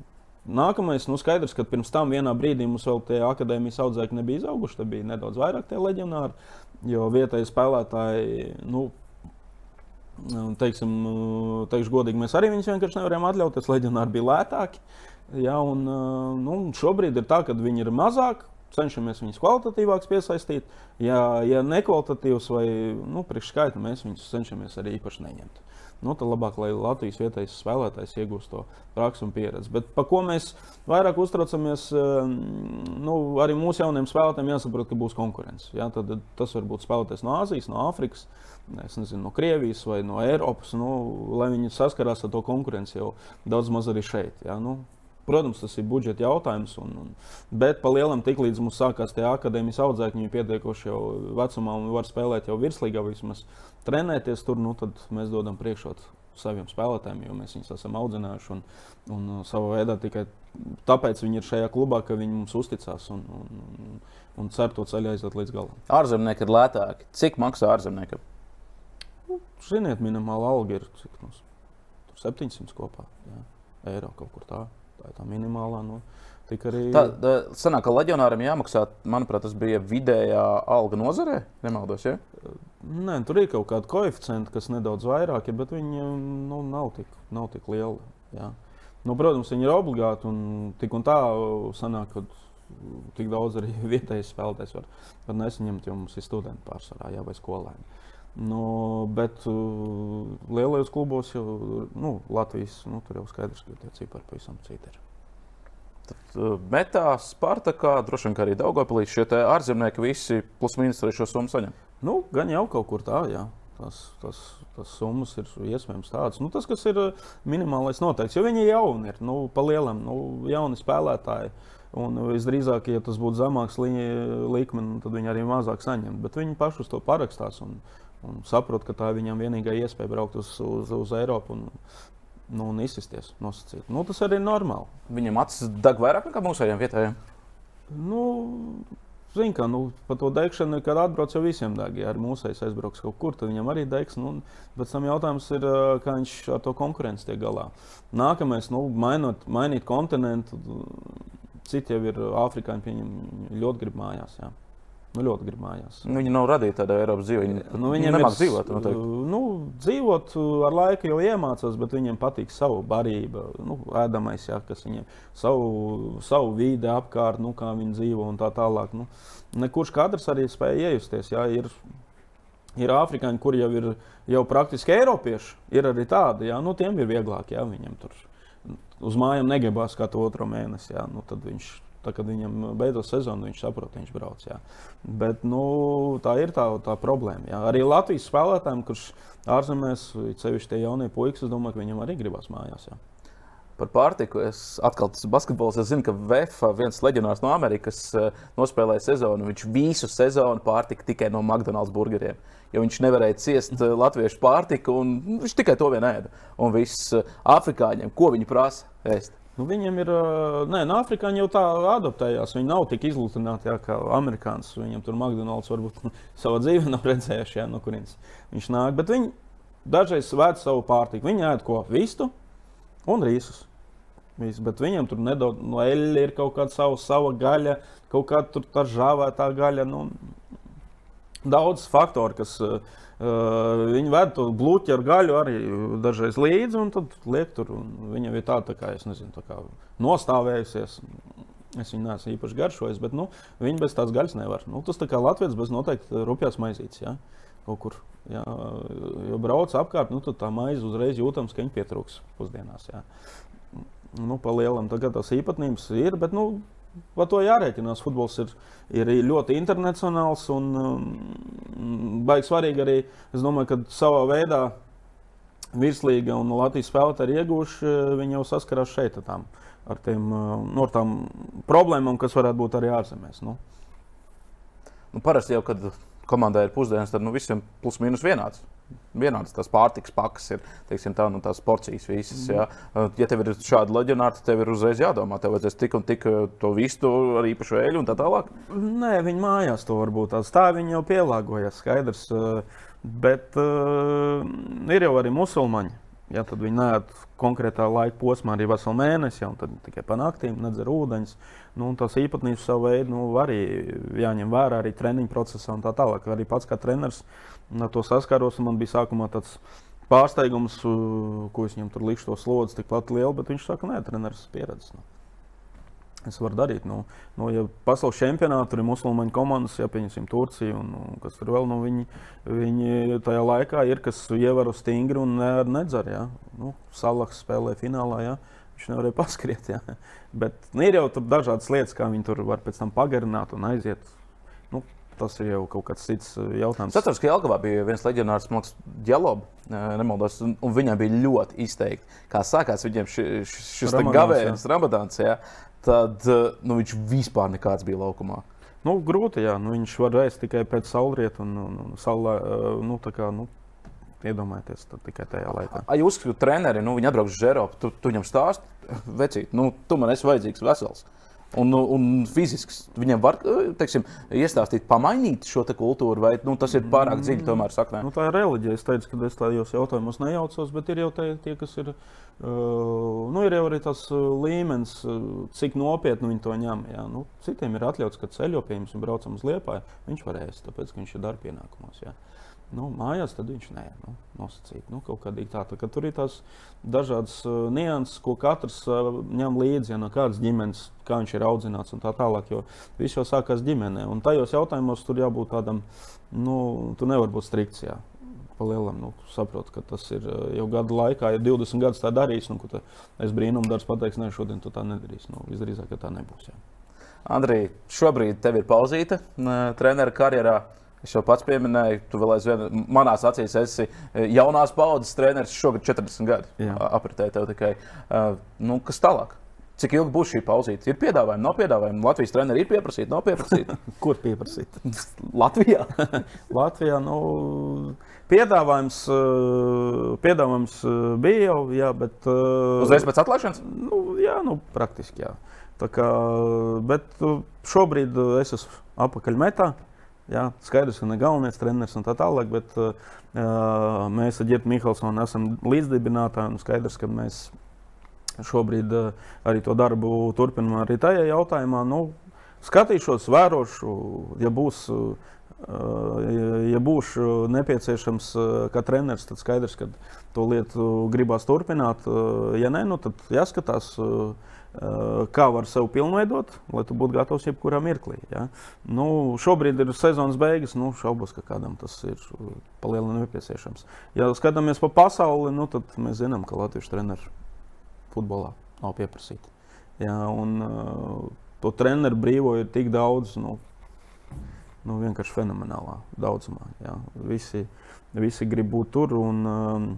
S2: Nākamais, nu skaidrs, ka pirms tam vienā brīdī mums vēl tie akadēmijas audzēkļi nebija izauguši. Tad bija nedaudz vairāk tie leģionāri, jo vietējie spēlētāji, nu, Teiksim, teikšu godīgi, mēs arī viņus vienkārši nevarējām atļauties. Leģionāri bija lētāki. Ja, un, nu, šobrīd ir tā, ka viņi ir mazāk, cenšamies viņus kvalitatīvākus piesaistīt. Ja, ja nekvalitatīvs vai nu, priekšskaita, mēs viņus cenšamies arī īpaši neņemt. Nu, tad labāk, lai Latvijas vietējais spēlētājs iegūst to praksi un pieredzi. Bet par ko mēs vairāk uztraucamies, nu, arī mūsu jauniem spēlētājiem jāsaprot, ka būs konkurence. Ja? Tad, tas var būt spēlētājs no Āzijas, no Āfrikas, nezinu, no Krievijas vai no Eiropas, nu, lai viņi saskarās ar to konkurenci jau daudz maz arī šeit. Ja? Nu, Protams, tas ir budžeta jautājums. Un, un, bet pa lielam, tiklīdz mums sākās tie akadēmijas audzēkņi, viņi pietiekoši jau vecumā un var spēlēt jau virslīgā, vismaz trenēties tur, nu, tad mēs dodam priekšrotu saviem spēlētājiem, jo mēs viņus esam audzinājuši. Un, un uh, savā veidā tikai tāpēc viņi ir šajā klubā, ka viņi mums uzticās un, un, un cer to ceļu aiziet līdz galam.
S1: Ārzemnieki ir lētāki. Cik maksā ārzemniekam?
S2: Nu, ziniet, minimāla alga ir cik, nu, 700 kopā. Jā, eiro kaut kur tādā. Tā ir tā minimālā. Nu, arī...
S1: Tā, tā sanāk, ka leģionāram jāmaksā, manuprāt, tas bija vidējā alga nozarē, nemaldos. Ja?
S2: Nē, tur ir kaut kāda koeficienta, kas nedaudz vairāk ir, bet viņi nu, nav, tik, nav tik lieli. Jā. Nu, protams, viņi ir obligāti un tik un tā sanāk, ka tik daudz arī vietējais spēlētājs var, var nesaņemt, jo mums ir studenti pārsvarā jā, vai skolēni. Nu, bet uh, lielajos klubos jau nu, Latvijas nu, tur jau skaidrs, ka tie cipari pavisam citi ir.
S1: Tad, uh, metā, Spartakā, droši vien arī Daugopilī šie ārzemnieki visi plus mīnus arī šo summu saņem.
S2: Nu, gan jau kaut kur tā, jā. Tas, tas, tas summas ir iespējams tādas. Nu, tas, kas ir minimālais noteikts, jo viņi jauni, ir nu, palielam, nu, jauni spēlētāji. Un visdrīzāk, ja tas būtu zemāks līmenis, tad viņi arī mazāk saņemtu. Bet viņi paši uz to parakstās. Un, un saprot, ka tā ir viņam vienīgā iespēja braukt uz, uz, uz Eiropu un, nu, un izsisties. Nosacīt. Nu, tas arī ir normāli.
S1: Viņam acis deg vairāk nekā mūsējiem vietējiem.
S2: Nu, Zini, kā nu, par to degšanu, kad atbrauc jau visiem deg. Ja ar mūsejs aizbrauks kaut kur, tad viņam arī degs. Nu, bet tam jautājums ir, kā viņš ar to konkurenci tiek galā. Nākamais, nu, mainot, mainīt kontinentu, citi jau ir afrikāņi, viņi ļoti grib mājās. Jā. Nu, ļoti grib mājās.
S1: Nu, viņi nav radīti tādā Eiropas dzīvē. Viņi,
S2: nu, viņiem
S1: ir, dzīvot.
S2: Nu, dzīvot ar laiku jau iemācās, bet viņiem patīk savu barību, nu, ēdamais, jā, kas viņiem savu, savu vidi apkārt, nu, kā viņi dzīvo un tā tālāk. Nu, nekurš katrs arī spēja iejusties. Jā, ir, ir afrikāņi, kur jau ir jau praktiski eiropieši. Ir arī tādi, jā, nu, tiem ir vieglāk, jā, viņiem tur uz mājām negribās katru otro mēnesi. Jā, nu, tad viņš Tā, kad viņam beidzas sezona, viņš saprot, viņš brauc. Jā. Bet nu, tā ir tā, tā problēma. Jā. Arī Latvijas spēlētājiem, kurš ārzemēs, ceļš tie jaunie puikas, es domāju, ka viņam arī gribās mājās. Jā.
S1: Par pārtiku. Es atkal tas basketbols. Es zinu, ka VF viens leģionārs no Amerikas eh, nospēlēja sezonu. Viņš visu sezonu pārtika tikai no McDonald's burgeriem. Jo viņš nevarēja ciest eh, latviešu pārtiku, un viņš tikai to vien ēda. Un viss eh, afrikāņiem, ko viņi prasa ēst?
S2: Nu, viņiem ir, nē, no afrikāņi jau tā adaptējās. Viņi nav tik izlutināti jā, kā amerikāņi. Viņam tur McDonald's varbūt savā dzīvē nav redzējuši, jā, no kurienes viņš nāk. Bet viņi dažreiz vēd savu pārtiku. Viņi ēd ko vistu un rīsus. Visu, bet viņam tur nedaudz no eļļa ir kaut kāda sava, sava gaļa, kaut kāda tā žāvētā gaļa. Nu, daudz faktoru, kas Uh, viņi ved to blūķi ar gaļu arī dažreiz līdzi, un tad liek tur. Viņam ir tāda, tā kā, nezinu, tā kā nostāvējusies. Es viņu neesmu īpaši garšojis, bet nu, viņi bez tādas gaļas nevar. Nu, tas tā kā Latvijas bez noteikti rupjās maizītes. Ja? Kaut kur, ja, jo brauc apkārt, nu, tad tā maize uzreiz jūtams, ka viņi pietrūks pusdienās. Ja? Nu, pa lielam tagad tās īpatnības ir, bet nu, Par to jārēķinās. Futbols ir, ir ļoti internacionāls un um, baigi svarīgi arī. Es domāju, ka savā veidā virslīga un Latvijas spēlētāji ir ieguvuši. Viņi jau saskarās šeit ar tām, ar tiem, no nu, tām problēmām, kas varētu būt arī ārzemēs. Nu.
S1: Nu, parasti jau, kad komandai ir pusdienas, tad nu, visiem plus mīnus vienāds vienādas tās pārtikas pakas, ir teiksim, tā, nu, tās porcijas visas. Mm. Ja. ja tev ir šāda leģionāra, tad tev ir uzreiz jādomā, tev vajadzēs tik un tik eh, to vistu ar īpašu eļļu un tā tālāk.
S2: Nē, viņi mājās to varbūt tās tā, viņi jau pielāgojas, skaidrs. Eh, bet uh, ir jau arī musulmaņi. Ja, tad viņi nē, konkrētā laika posmā arī veselu mēnesi, ja, un tad tikai pa naktīm nedzer ūdeņus. Nu, tas īpatnības savu veidu nu, arī jāņem vērā arī treniņu procesā un tā tālāk. Arī pats kā treneris ar to saskāros. Man bija sākumā tāds pārsteigums, ko es viņam tur likšu to slodzi, tikpat liela, bet viņš saka, nē, treneris pieredzes. Nu. Es varu darīt, nu, nu ja pasaules čempionātā tur ir musulmaņu komandas, ja pieņemsim Turciju, un nu, kas tur vēl, nu, viņi, viņi tajā laikā ir, kas ievēro stingri un ne, nedzer. Ja? Nu, Salaks spēlē finālā, ja? viņš nevarēja paskriet. Ja? Bet nu, ir jau dažādas lietas, kā viņi tur var pēc tam pagarināt un aiziet. Nu, Tas ir jau kaut kāds cits uh, jautājums.
S1: Es atceros, ka Jelgavā bija viens leģionārs, Maks Džalob, nemaldos, un, un viņam bija ļoti izteikti, kā sākās viņiem šis, šis gavēnis, Ramadāns. Jā tad eh, nu, viņš vispār nekāds bija laukumā.
S2: Nu, grūti, jā. Nu, viņš var ēst tikai pēc saulrieta un, un, un saulē. Eh, nu, kā, nu, Iedomājieties, tikai tajā laikā.
S1: A, jūs, kā treneri, nu, viņi atbrauc uz Eiropu, tu, tu viņam stāsti, vecīt, nu, tu man esi vajadzīgs vesels. Un, un fiziski viņam var teiksim, iestāstīt, pamainīt šo kultūru, vai nu, tas ir pārāk dziļi tomēr saknē?
S2: Nu, tā ir reliģija. Es teicu, ka es tajos jautājumos nejaucos, bet ir jau tie, tie kas ir. Uh, nu, ir jau arī tas līmenis, cik nopietni viņi to ņem. Jā. Nu, citiem ir atļauts, ka ceļo pie jums un braucam uz liepāju. Viņš var ēst, tāpēc ka viņš ir darba pienākumos. Jā. Nu, mājās tad viņš nē, nu, nosacīt. Nu, kaut kādīgi tā, tā, tur ir tās dažādas uh, nianses, ko katrs uh, ņem līdzi, ja no kādas ģimenes, kā viņš ir audzināts un tā tālāk. Jo viss jau sākās ģimenē. Un tajos jautājumos tur jābūt tādam, nu, tu nevari būt strikts. Jā. Palielam, nu, saprotu, ka tas ir jau gadu laikā, ja 20 gadus tā darīs. Nu, es brīnumu darbs pateiks, ne, šodien tu tā nedarīsi. Nu, visdrīzāk, ka tā nebūs. Jā.
S1: Andrija, šobrīd tev ir pauzīte treneru karjerā. Es jau pats pieminēju, tu vēl aizvien manās acīs esi e, jaunās paudzes treneris, šogad 40 gadu apritē tev tikai. Uh, nu, kas tālāk? Cik ilgi būs šī pauzīte? Ir piedāvājumi, nav piedāvājumi. Latvijas treneri ir pieprasīti, nav pieprasīti.
S2: Kur pieprasīt?
S1: Latvijā.
S2: Latvijā nu, piedāvājums, piedāvājums bija jau, jā, bet.
S1: Uzreiz pēc atlaišanas?
S2: Nu, jā, nu, praktiski jā. Tā kā, bet šobrīd es esmu apakaļ metā. Jā, skaidrs, ka ne galvenais treneris un tā tālāk, bet uh, mēs ar Girtu Mihelsonu esam līdzdibinātāji skaidrs, ka mēs šobrīd uh, arī to darbu turpinām arī tajā jautājumā. Nu, skatīšos, vērošu, ja būs. Uh, Ja būšu nepieciešams kā treneris, tad skaidrs, ka to lietu gribās turpināt. Ja nē, nu, tad jāskatās, Eh, kā var sevi pilnveidot, lai tu būtu gatavs jebkurā mirklī. Ja? Nu, šobrīd ir sezonas beigas, nu, šaubos, ka kādam tas ir eh, palielinājums nepieciešams. Ja skatāmies pa pasauli, nu, tad mēs zinām, ka Latvijas treneris futbolā nav pieprasīti. Ja? Un, uh, to treneru brīvo ir tik daudz. Nu, nu, vienkārši fenomenālā daudzumā. Ja? Visi, visi grib būt tur, un um,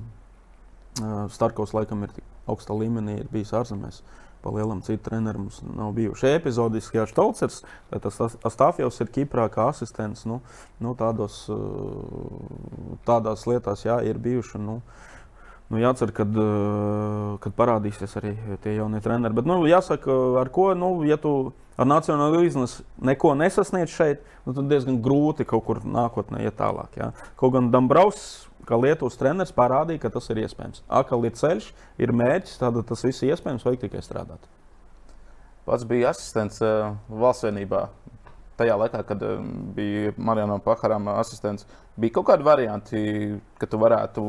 S2: Starkovs laikam ir augstā līmenī, ir bijis ārzemēs. Uh, Pa lielam citu treneru mums nav bijuši epizodiski. Jā, Štolcers, tas Astāfjevs ir Kiprā kā asistents. Nu, nu, tādos, eh, tādās lietās jā, ir bijuši. Nu, Nu, jācer, kad, eh, kad parādīsies arī tie jaunie treneri. Bet, nu, jāsaka, ar ko, nu, ja tu ar nacionālo izlasi neko nesasniedz šeit, nu, tad diezgan grūti kaut kur nākotnē iet tālāk. Jā. Kaut gan Dambraus ka Lietuvas treneris parādīja, ka tas ir iespējams. Akal ir ceļš, ir mērķis, tad tas viss ir iespējams, vajag tikai strādāt.
S1: Pats bija asistents uh, valsts vienībā. Tajā laikā, kad uh, bija Marijana Pakaram asistents, bija kaut kādi varianti, ka tu varētu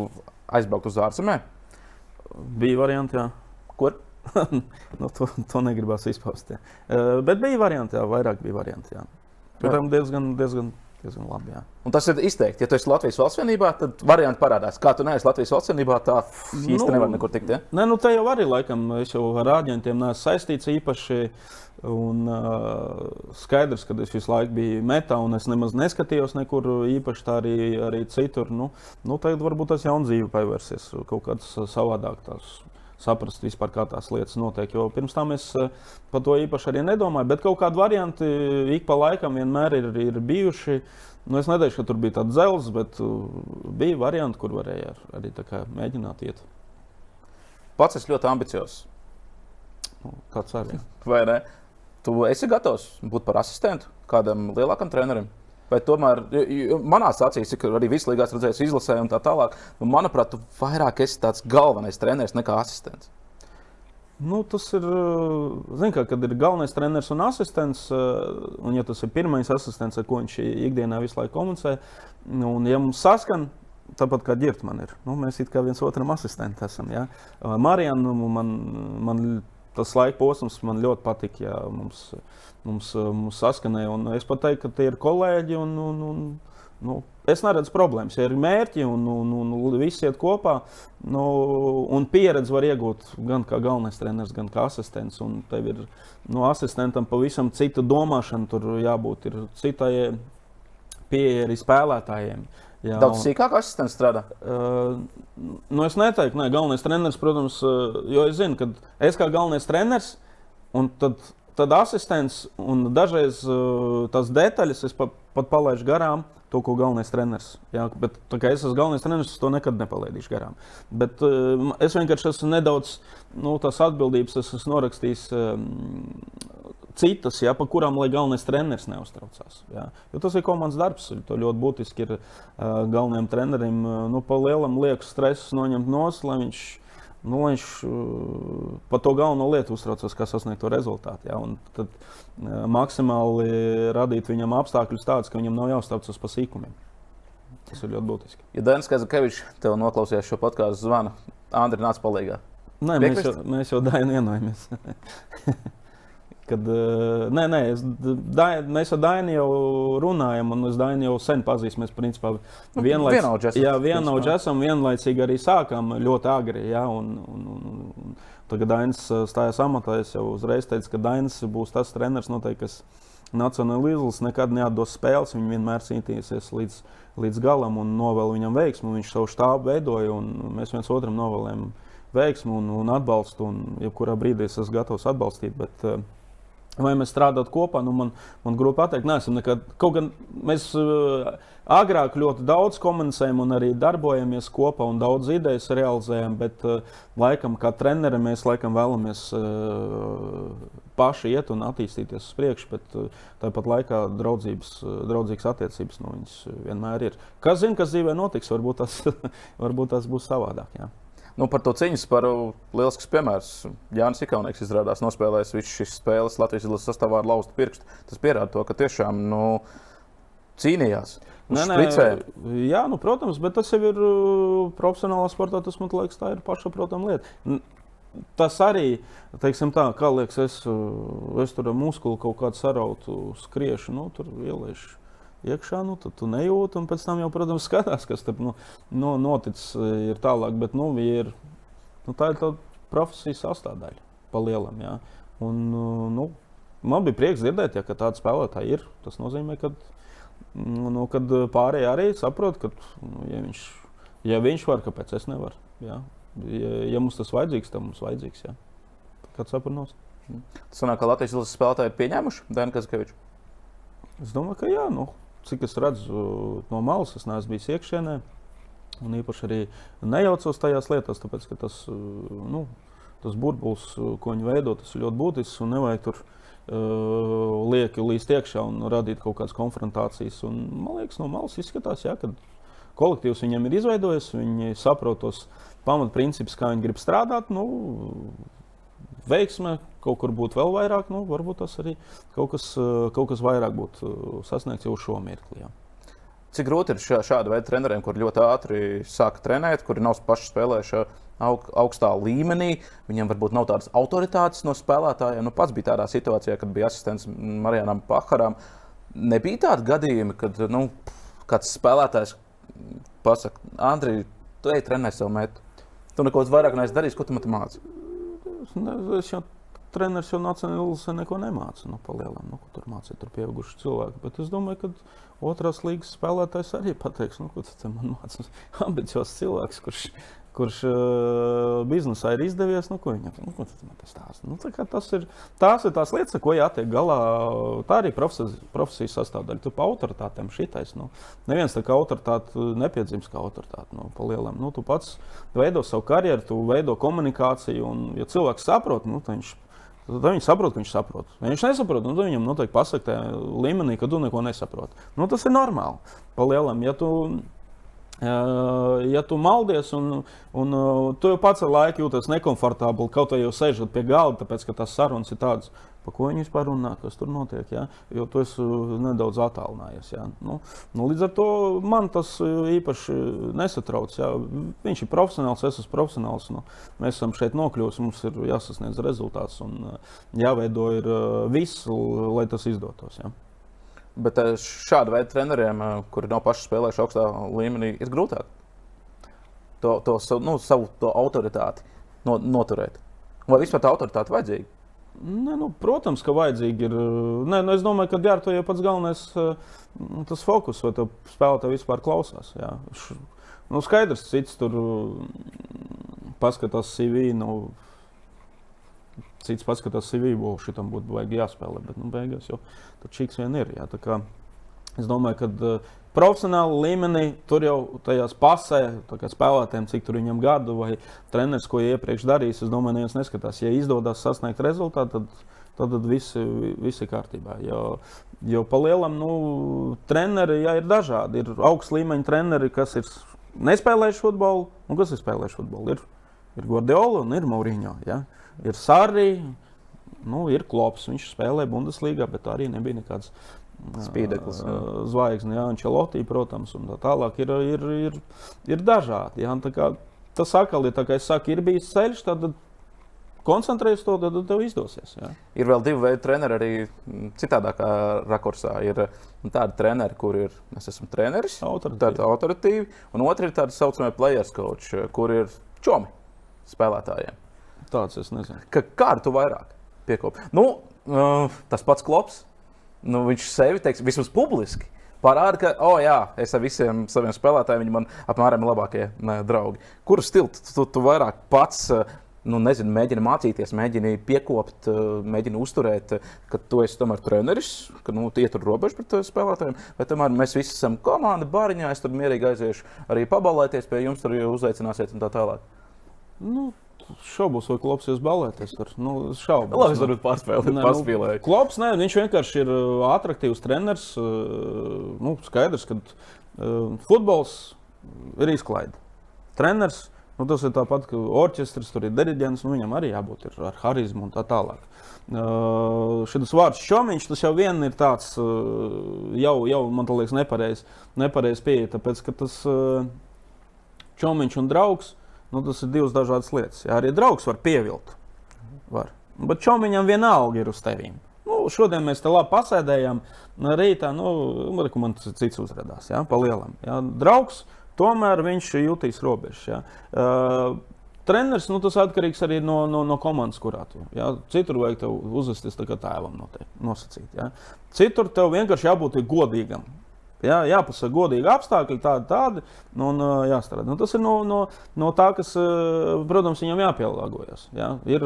S1: aizbraukt uz ārzemēm?
S2: Bija varianti, jā.
S1: Kur?
S2: nu, to, to negribās izpaust. Jā. Uh, bet bija varianti, jā, vairāk bija varianti. Protams, diezgan, diezgan diezgan labi. Jā.
S1: Un tas ir izteikti. Ja tu esi Latvijas valsts vienībā, tad varianti parādās. Kā tu neesi Latvijas valsts vienībā, tā nu, nevar nekur tikt. Ja?
S2: Nē, nu tā jau arī laikam. Es jau ar āģentiem neesmu saistīts īpaši. Un, uh, skaidrs, ka es visu laiku biju metā, un es nemaz neskatījos nekur īpaši tā arī, arī citur. Nu, nu, tagad varbūt tas jauns dzīve pavērsies kaut kāds savādāk. Saprast, vispār, kā tās lietas notiek. Jo pirms tam es uh, par to īpaši arī nedomāju, bet kaut kādi varianti ik pa laikam vienmēr ir, ir bijuši. Nu, es neteikšu, ka tur bija tāds zelts, bet uh, bija varianti, kur varēja ar, arī mēģināt iet.
S1: Pats esmu ļoti ambiciozs.
S2: Nu, tāds arī.
S1: Vai ne? Tu esi gatavs būt par asistentu kādam lielākam trenerim? Vai tomēr, manā acīs, cik arī vislabākās redzēs, izlasē un tā tālāk, nu, manuprāt, tu vairāk esi tāds galvenais treneris nekā asistents.
S2: Nu, tas ir, zin, kā, kad ir galvenais treneris un asistents, un ja tas ir pirmais asistents, ar ko viņš ikdienā visu laiku komunicē, un ja mums saskan, tāpat kā ģērbta man ir. Nu, mēs kā viens otram asistenti esam. Ja? Marijana, nu, man, man tas laika posms man ļoti patika. Ja? Mums, mums, mums saskanēja, un es pat teiktu, ka tie ir kolēģi. Un, un, un, nu, es neredzu problēmas. Ja ir mērķi un, un, un, viss iet kopā, nu, un pieredzi var iegūt gan kā galvenais treneris, gan kā asistents. Un tev ir nu, asistentam pavisam cita domāšana, tur jābūt citai pieeja arī spēlētājiem.
S1: Jā, Daudz un, sīkāk asistents strādā.
S2: Uh, nu es neteiktu, ka galvenais treneris, protams, uh, jo es zinu, ka es kā galvenais treneris, un tad, tad asistents un dažreiz uh, tās detaļas es pa, pat palaidu garām. To, ko galvenais treneris. Jā, bet, kā es esmu galvenais treneris, es to nekad nepalaidīšu garām. Bet uh, es vienkārši esmu nedaudz nu, tās atbildības, es esmu norakstījis um, citas, ja, par kurām lai galvenais treneris neuztraucās. Ja. Jo tas ir komandas darbs. To ļoti būtiski ir uh, galvenajam trenerim uh, nu, pa lielam liekas stresu noņemt nos, lai viņš, nu, lai viņš uh, par to galveno lietu uztraucās, kā sasniegt to rezultātu. Ja. Un tad uh, maksimāli radīt viņam apstākļus tādus, ka viņam nav jāuztraucas par sīkumiem. Tas ir ļoti būtiski.
S1: Ja Dainis Kazakevičs tev noklausījās šo podkāstu zvanu, Andri nāca palīdzīgā.
S2: Nē, mēs jau, mēs jau Dainu vienojamies. Kad, eh, nē, nē, es, da, mēs ar Dainu jau runājam, un es Dainu jau sen pazīstu. Mēs principā
S1: nu, vienlaicīgi
S2: jā, vienaudži esam, vienlaicīgi arī sākām ļoti agri. Jā, un, un, un, un tagad Dainis eh, stājās amatā. Es jau uzreiz teicu, ka Dainis būs tas treneris, noteikti, kas Nacionālajā līnijā nekad neatdos spēles. Viņš vienmēr cīnīsies līdz, līdz galam un novēl viņam veiksmu. Viņš savu štābu veidoja, un mēs viens otram novēlējam veiksmu un, un atbalstu. Un, jebkurā brīdī es esmu gatavs atbalstīt. Bet, uh, Vai mēs strādājam kopā, nu man, man grūti pateikt, neesam nekad. Kaut gan mēs uh, agrāk ļoti daudz komunicējam un arī darbojamies kopā un daudz idejas realizējam, bet uh, laikam kā treneri mēs laikam vēlamies uh, paši iet un attīstīties uz priekšu, bet uh, tāpat laikā draudzības, uh, draudzīgas attiecības no nu, viņas vienmēr ir. Kas zina, kas dzīvē notiks, varbūt tas, varbūt tas būs savādāk. Jā.
S1: Nu, par to cīņas paru lielisks piemērs. Jānis Ikaunieks izrādās nospēlējis visas šīs spēles Latvijas izlases sastāvā ar laustu pirkstu. Tas pierāda to, ka tiešām nu, cīnījās. Nē, nē,
S2: jā, nu, protams, bet tas jau ir uh, profesionālā sportā. Tas man liekas, tā ir pašsaprotama lieta. Tas arī, teiksim, tā, kā liekas, es, uh, es tur ar muskuli kaut kādu sarautu skriešu, nu, tur ieliešu iekšā, nu, tad tu nejūti. Un pēc tam jau, protams, skatās, kas tur nu, nu, noticis e, ir tālāk. Bet nu, ir, nu, tā ir tā profesijas sastāvdaļa pa lielam. Jā. Un, nu, nu, man bija prieks dzirdēt, ja, ka tāda spēlētāja ir. Tas nozīmē, ka nu, nu kad pārējie arī saprot, ka nu, ja, viņš, ja viņš var, kāpēc es nevaru. Jā. Ja, ja mums tas vajadzīgs, tad mums vajadzīgs. Jā. Kāds saprot?
S1: Tas sanāk, ka Latvijas izlases spēlētāji ir pieņēmuši Dēnu Kazkeviču.
S2: Es domāju, ka jā. Nu, cik es redzu no malas, es neesmu bijis iekšienē. Un īpaši arī nejaucos tajās lietās, tāpēc ka tas, nu, tas burbulis, ko viņi veido, tas ir ļoti būtisks. Nevajag tur uh, lieki līst iekšā un radīt kaut kādas konfrontācijas. Un, man liekas, no malas izskatās, jā, ka kolektīvs viņiem ir izveidojis, viņi saprot tos pamatprincipus, kā viņi grib strādāt. Nu, veiksme, kaut kur būtu vēl vairāk, nu, varbūt tas arī kaut kas, eh, kaut kas vairāk būtu eh, sasniegts jau šo mirkli. Jā.
S1: Cik grūti ir šā, šāda veida treneriem, kur ļoti ātri sāka trenēt, kuri nav paši spēlējuši aug, augstā līmenī. Viņiem varbūt nav tādas autoritātes no spēlētājiem. Nu, pats bija tādā situācijā, kad bija asistents Marijānam Pakaram. Nebija tādi gadījumi, kad nu, kāds spēlētājs pasakā, Andrija, tu ej trenēt savu metu. Tu neko vairāk neesi darījis, ko tu man mācīji
S2: ne, es jau treneris jau nacionālās neko nemāca. Nu, palielam, nu, tur mācīja tur pieauguši cilvēki. Bet es domāju, ka otrās līgas spēlētājs arī pateiks, nu, ko tas man mācās. Ambiciozs cilvēks, kurš, kurš uh, biznesā ir izdevies, nu, ko viņam nu, ko tas stāsta. Nu, tas ir, tās ir tās lietas, ar ko jātiek galā. Tā arī profesijas, profesijas sastāvdaļa. Tu pa autoritātēm šitais. Nu, neviens tā kā autoritāte nepiedzimst kā autoritāte. Nu, palielam. nu, tu pats veido savu karjeru, tu veido komunikāciju. Un, ja cilvēks saprot, nu, tad viņš Tad viņi saprot, ka viņš saprot. Ja viņš nesaprot, nu, tad viņam noteikti pasakā līmenī, ka tu neko nesaproti. Nu, tas ir normāli. Palielam, ja tu Ja tu maldies un, un tu jau pats ar laiku jūties nekomfortabli, kaut arī jau sēžot pie galda, tāpēc ka tās sarunas ir tādas, par ko viņi vispār runā, kas tur notiek. Ja? Jo tu esi nedaudz attālinājies. Ja? Nu, nu, līdz ar to man tas īpaši nesatrauc. Ja? Viņš ir profesionāls, es esmu profesionāls. Nu, mēs esam šeit nokļuvuši, mums ir jāsasniedz rezultāts un jāveido ir viss, lai tas izdotos. Ja?
S1: Bet šāda veida treneriem, kuri nav paši spēlējuši augstā līmenī, ir grūtāk to, to nu, savu to autoritāti noturēt. Vai vispār tā autoritāte vajadzīga?
S2: Ne, nu, protams, ka vajadzīgi ir. Nē, nu, es domāju, ka to jau pats galvenais tas fokus, vai spēlētāji vispār klausās. Jā. Nu, skaidrs, cits tur paskatās CV. Nu, Cits paskatās CV, jau šitam būtu jāspēlē, bet nu, beigās jau tur čiks vien ir. Jā. Kā, es domāju, ka uh, profesionāla līmenī, tur jau tajās pasē, spēlētājiem, cik tur viņam gadu vai treneris, ko iepriekš darījis, es domāju, neviens neskatās. Ja izdodas sasniegt rezultātu, tad, tad, tad viss vis ir kārtībā. Jo, jo pa lielam, nu, treneri jā, ir dažādi. Ir augsts līmeņa treneri, kas ir nespēlējuši futbolu, un kas ir spēlējuši futbolu. Ir, ir Guardiola un ir Mauriņo. Ja? Ir Sārī, nu, ir Klops. Viņš spēlēja Bundeslīgā, bet arī nebija nekāds
S1: Spīdeklis.
S2: Zvaigznes, Jā, Ančelotī, protams, un tā tālāk ir, ir, ir, ir dažādi. Jā, tā kā, tas atkal ir, kā es saku, ir bijis ceļš, tad koncentrēties to, tad tev izdosies. Jā.
S1: Ir vēl divi veidi treneri arī citādākā rakursā. Ir tādi treneri, kur ir, es esmu treneris, tādi autoritīvi, un otrs ir tādi saucamie players coach, kur ir čomi spēlētājiem.
S2: Tāds es nezinu.
S1: Ka, kādu tu vairāk piekopi? Nu, tas pats klops nu, viņš sevi teiks, vismaz publiski. Parāda, ka, oh, jā, es ar visiem saviem spēlētājiem, viņi man apmēram ir labākie ne, draugi. Kuru stilu tu, tu, tu vairāk pats nu, nezinu, mēģini mācīties, mēģini piekopt, mēģini uzturēt, ka tu esi tomēr treneris, ka nu, tie tur robežas pret spēlētājiem, vai tomēr mēs visi esam komanda, bāriņā, es tur mierīgi aiziešu arī pabalēties pie jums, tur uzaicināsiet un tā tālāk.
S2: Nu, šaubos, vai Klops jūs balēties tur. Nu, šaubos.
S1: Labi, es varu pārspēlēt, ne, nu,
S2: Klops, nē, viņš vienkārši ir uh, attraktīvs treneris. Uh, nu, skaidrs, ka uh, futbols ir izklaide. Treneris, nu, tas ir tāpat, ka orķestris, tur ir diriģents, nu, viņam arī jābūt ar harizmu un tā tālāk. Uh, šis vārds šomiņš, tas jau vien ir tāds, uh, jau, jau man liekas, nepareizs nepareiz pieeja, tāpēc, ka tas uh, čomiņš un draugs Nu, tas ir divas dažādas lietas. Jā, arī draugs var pievilkt. Var. Bet čomiņam vienalga ir uz tevīm. Nu, šodien mēs te labi pasēdējām. Rītā, nu, man tas cits uzrādās, jā, pa lielam. Jā. Draugs, tomēr viņš jutīs robežas. Uh, treneris, nu, tas atkarīgs arī no, no, no komandas, kurā tu. Jā. Citur vajag uzvesties tā kā tēvam nosacīt. Jā. Citur tev vienkārši jābūt godīgam. Jā, jāpasaka, godīgi apstākļi, tādi, tādi nu, un jāstrādā. Nu, tas ir no, no, no tā, kas, protams, viņam jāpielāgojas. Jā. Ir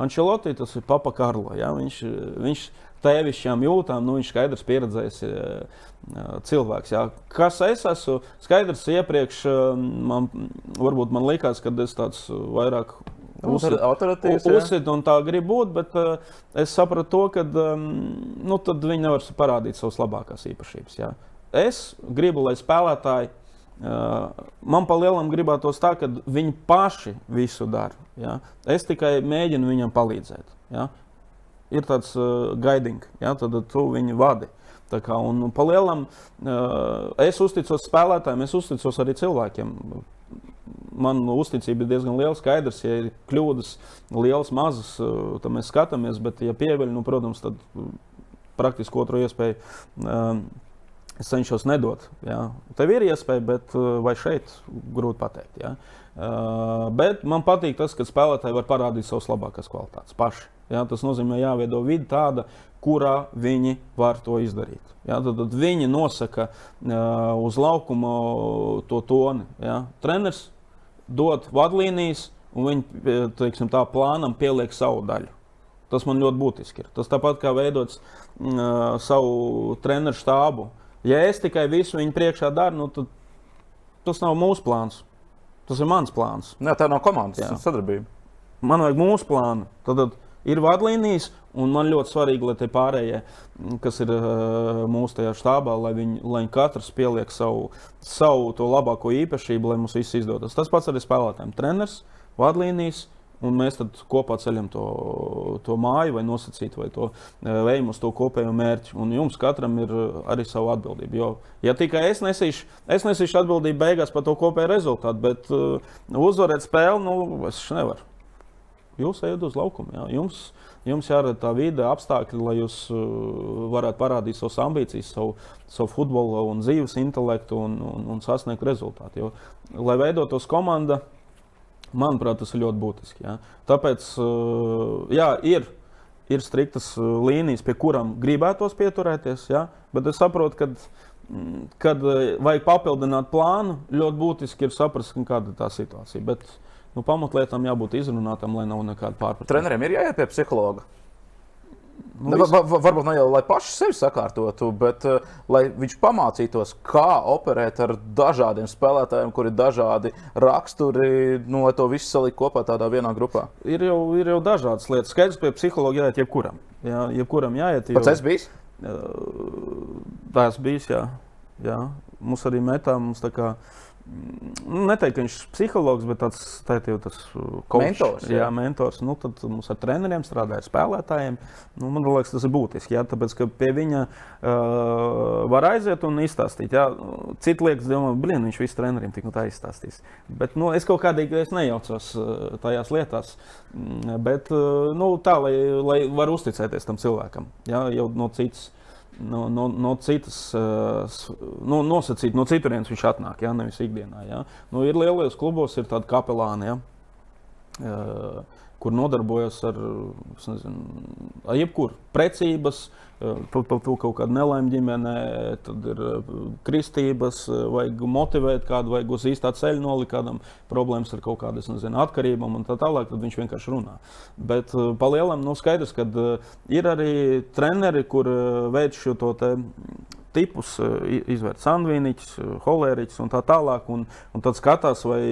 S2: Ančeloti, tas ir Papa Karlo. Jā. Viņš, viņš tēvišķām jūtām, nu, viņš skaidrs pieredzējis cilvēks. Jā. Kas es esmu? Skaidrs, iepriekš man, varbūt man likās, ka es tāds vairāk Uzsver un tā grib būt, bet uh, es sapratu to, ka um, nu, viņi nevar parādīt savas labākās īpašības. Jā es gribu, lai spēlētāji man pa lielam gribētos tā, ka viņi paši visu dara. Ja? Es tikai mēģinu viņam palīdzēt. Ja? Ir tāds uh, gaidings, ja? tad tu viņu vadi. Kā, un, palielam, uh, es uzticos spēlētājiem, es uzticos arī cilvēkiem. Man uzticība ir diezgan liela. Skaidrs, ja ir kļūdas, lielas, mazas, uh, tad mēs skatāmies. Bet, ja pieviļ, nu, protams, tad praktiski otru iespēju uh, Es cenšos nedot. Jā. Tev ir iespēja, bet uh, vai šeit grūti pateikt. Jā. Uh, bet man patīk tas, ka spēlētāji var parādīt savas labākās kvalitātes paši. Jā. Tas nozīmē, jāveido vidi tāda, kurā viņi var to izdarīt. Jā. Tad, tad viņi nosaka uh, uz laukuma to toni. Jā. Treneris dod vadlīnijas, un viņi teiksim, tā plānam pieliek savu daļu. Tas man ļoti būtiski ir. Tas tāpat kā veidots uh, savu treneru štābu. Uh, Ja es tikai visu viņu priekšā daru, nu, tad tas nav mūsu plāns. Tas ir mans plāns.
S1: Jā, tā nav komandas Jā. sadarbība.
S2: Man vajag mūsu plānu. Tad, tad ir vadlīnijas, un man ļoti svarīgi, lai tie pārējie, kas ir uh, mūsu tajā štābā, lai viņi, lai viņi katrs pieliek savu, savu to labāko īpašību, lai mums viss izdodas. Tas pats arī spēlētājiem. Treneris, vadlīnijas, Un mēs kopā ceļam to, to māju, vai nosacīt, vai to ejam uz to kopējo mērķi. Un jums katram ir arī sava atbildība. Jo, ja tikai es nesīšu, es nesīšu atbildību beigās par to kopējo rezultātu, bet uh, uzvarēt spēli, nu, es nevaru. Jūs ejat uz laukumu. Jā. Jums, jums jārada tā vide, apstākļi, lai jūs uh, varētu parādīt savas ambīcijas, savu, savu futbolu un dzīves intelektu un, un, un sasniegt rezultātu. Jo, lai veidotos komanda, manuprāt, tas ir ļoti būtiski. Jā. Tāpēc jā, ir, ir striktas līnijas, pie kurām gribētos pieturēties, jā, bet es saprotu, ka kad vajag papildināt plānu, ļoti būtiski ir saprast, kāda ir tā situācija. Bet, nu, pamatlietām jābūt izrunātam, lai nav nekāda pārpratuma.
S1: Treneriem ir jāiet pie psihologa. Nu, ne, va, va, varbūt ne jau lai paši sevi sakārtotu, bet uh, lai viņš pamācītos, kā operēt ar dažādiem spēlētājiem, kuri ir dažādi raksturi, nu, lai to visu salikt kopā tādā vienā grupā.
S2: Ir jau, ir jau dažādas lietas. Skaidrs, pie psihologa jāiet jebkuram. Jā, jebkuram jāiet.
S1: Jo... Pats es biju?
S2: Tā es biju, jā. jā. Mums arī metā, mums tā kā. Nu, neteikt, ka viņš ir psihologs, bet tāds tā jau tas
S1: uh, mentors.
S2: Jā, jā mentors. Nu, tad mums ar treneriem strādāja, ar spēlētājiem. Nu, man liekas, tas ir būtiski. Jā, tāpēc, ka pie viņa uh, var aiziet un izstāstīt. Jā. Citi liekas, domā, blин, viņš visu treneriem tik nu tā izstāstīs. Bet nu, es kaut kādīgi es nejaucos uh, tajās lietās. Mm, bet uh, nu, tā, lai, lai var uzticēties tam cilvēkam, jā, jau no citas no, no, no citas, no, nosacīt, no citurienes viņš atnāk, ja, nevis ikdienā. Ja. Nu, ir lielos klubos, ir tādi kapelāni. Ja kur nodarbojas ar, nezinu, ar jebkuru precības, par to kaut kādu nelaimi ģimenē, tad ir kristības, vajag motivēt kādu, vajag uz īstā ceļa nolikt kādam problēmas ar kaut kādu nezinu, atkarībām un tā tālāk, tad viņš vienkārši runā. Bet pa lielam, nu, skaidrs, ka ir arī treneri, kur veic šo to te tipus, izvērt sandvīniķus, holēriķus un tā tālāk. Un, un tad skatās, vai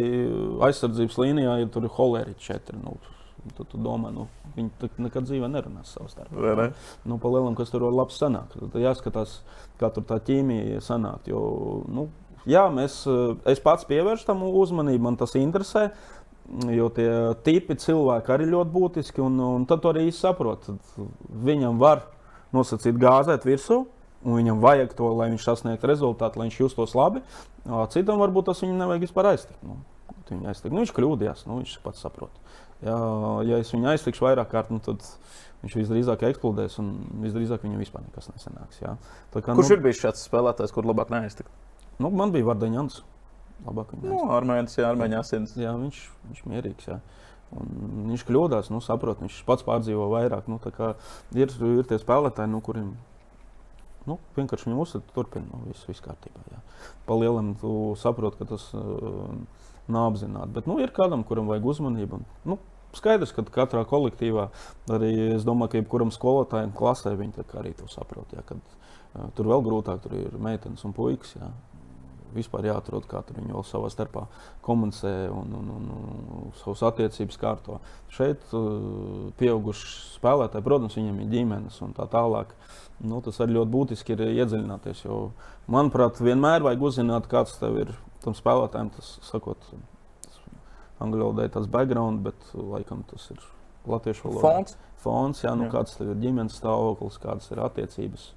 S2: aizsardzības līnijā ir tur holēriķi četri. Nu, Tad tu domā, nu, viņi nekad dzīvē nerunās savā starpā. Ne? Nu, pa lielam, kas tur var labi sanākt. Tad jāskatās, kā tur tā ķīmija sanāk. Jo, nu, jā, mēs, es pats pievēršu tam uzmanību, man tas interesē. Jo tie tipi cilvēki arī ļoti būtiski, un, un tad arī saprot, viņam var nosacīt gāzēt virsū, un viņam vajag to, lai viņš sasniegtu rezultātu, lai viņš justos labi. Citam varbūt tas viņam nevajag vispār aiztikt. Nu, aiztikt. Nu, viņš kļūdījās, nu, viņš pats saprot. Ja, ja es viņu aiztikšu vairāk kārt, nu, tad viņš visdrīzāk eksplodēs un visdrīzāk viņam vispār nekas nesanāks. Ja.
S1: Kā, Kurš nu, ir bijis šāds spēlētājs, kur labāk neaiztikt?
S2: Nu, man bija Vardaņants. Labāk
S1: viņa nu, armēns, jā, armēņa asins.
S2: Jā, viņš, viņš mierīgs. Jā. Un viņš kļūdās, nu, saprot, viņš pats pārdzīvo vairāk. Nu, ir, ir tie spēlētāji, nu, kuriem nu, vienkārši viņi uzsver, turpina, nu, viss, viss kārtībā. Jā. Pa lielam tu saproti, ka tas uh, nav apzināti. Bet nu, ir kādam, kuram vajag uzmanību. Un, nu, skaidrs, ka katrā kolektīvā, arī es domāju, ka jebkuram skolotājam klasē viņi arī to saprot. Jā, kad, uh, tur vēl grūtāk, tur ir meitenes un puikas. Jā. Vispār jāatrod, kā viņi vēl savā starpā komunicē un, un, un, un savas attiecības kārto. Šeit uh, pieauguši spēlētāji, protams, viņiem ir ģimenes un tā tālāk. Nu, tas arī ļoti būtiski ir iedziļināties. Jo, manuprāt, vienmēr vajag uzzināt, kāds tev ir tam spēlētājam. Tas sakot, angļu valodā ir tāds background, bet laikam tas ir latviešu valodā.
S1: Fons.
S2: Fons, jā, nu, jā. kāds ir ģimenes stāvoklis, kādas ir attiecības,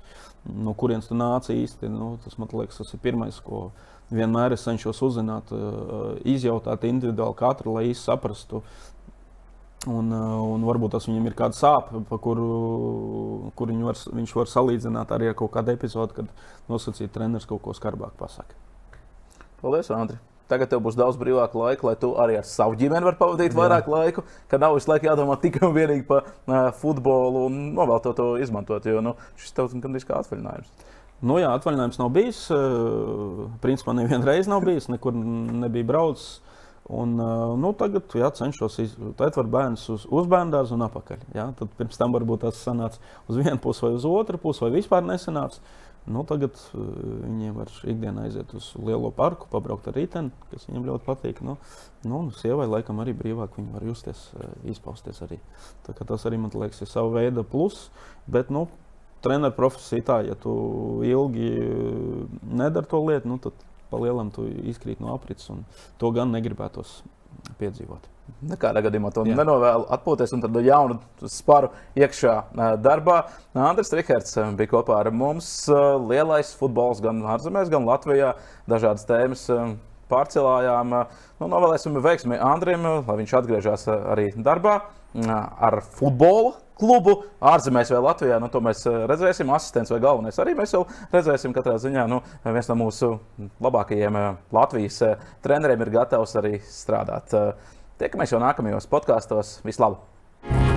S2: no kurienes tu nāc īsti. Nu, tas man liekas, tas ir pirmais, ko vienmēr es cenšos uzzināt, izjautāt individuāli katru, lai īsti saprastu. Un, un varbūt tas viņam ir kāda sāpe, pa kuru, kur var, viņš var salīdzināt arī ar kaut kādu epizodi, kad nosacīt treneris kaut ko skarbāk pasakā.
S1: Paldies, Andri! Tagad tev būs daudz brīvāka laika, lai tu arī ar savu ģimeni vari pavadīt vairāk Jā. laika, ka nav visu laiku jādomā tikai un vienīgi par uh, futbolu un novēl to, to izmantot. Jo nu, šis tev gandrīz kā atvaļinājums.
S2: Nu, jā, atvaļinājums nav bijis. Principā nevienu reizi nav bijis, nekur nebija braucis. Un, nu, tagad jā, cenšos atvert bērnus uz, uz bērnu dārzu un atpakaļ. Jā. Tad pirms tam varbūt tas sanāca uz vienu pusi vai uz otru pusi, vai vispār nesanāca. Nu, tagad uh, viņi var ikdienā aiziet uz lielo parku, pabraukt ar riteni, kas viņiem ļoti patīk. Nu, nu, sievai laikam arī brīvāk viņi var justies, uh, izpausties arī. Tas arī man liekas, ir sava veida plus. Bet, nu, treneru profesija tā, ja tu ilgi nedari to lietu, nu, tad pa lielam tu izkrīt no aprits. To gan negribētos
S1: piedzīvot. Nekādā gadījumā to Jā. nenovēlu atpūties un tad jaunu sparu iekšā darbā. Andris Rihards bija kopā ar mums. Lielais futbols gan ārzemēs, gan Latvijā. Dažādas tēmas pārcelājām. Nu, novēlēsim veiksmi Andrim, lai viņš atgriežas arī darbā ar futbolu klubu ārzemēs vai Latvijā. Nu, to mēs redzēsim. Asistents vai galvenais arī mēs jau redzēsim. Katrā ziņā nu, viens no mūsu labākajiem Latvijas treneriem ir gatavs arī strādāt. Tiekamies jau nākamajos podkāstos. Vislabāk!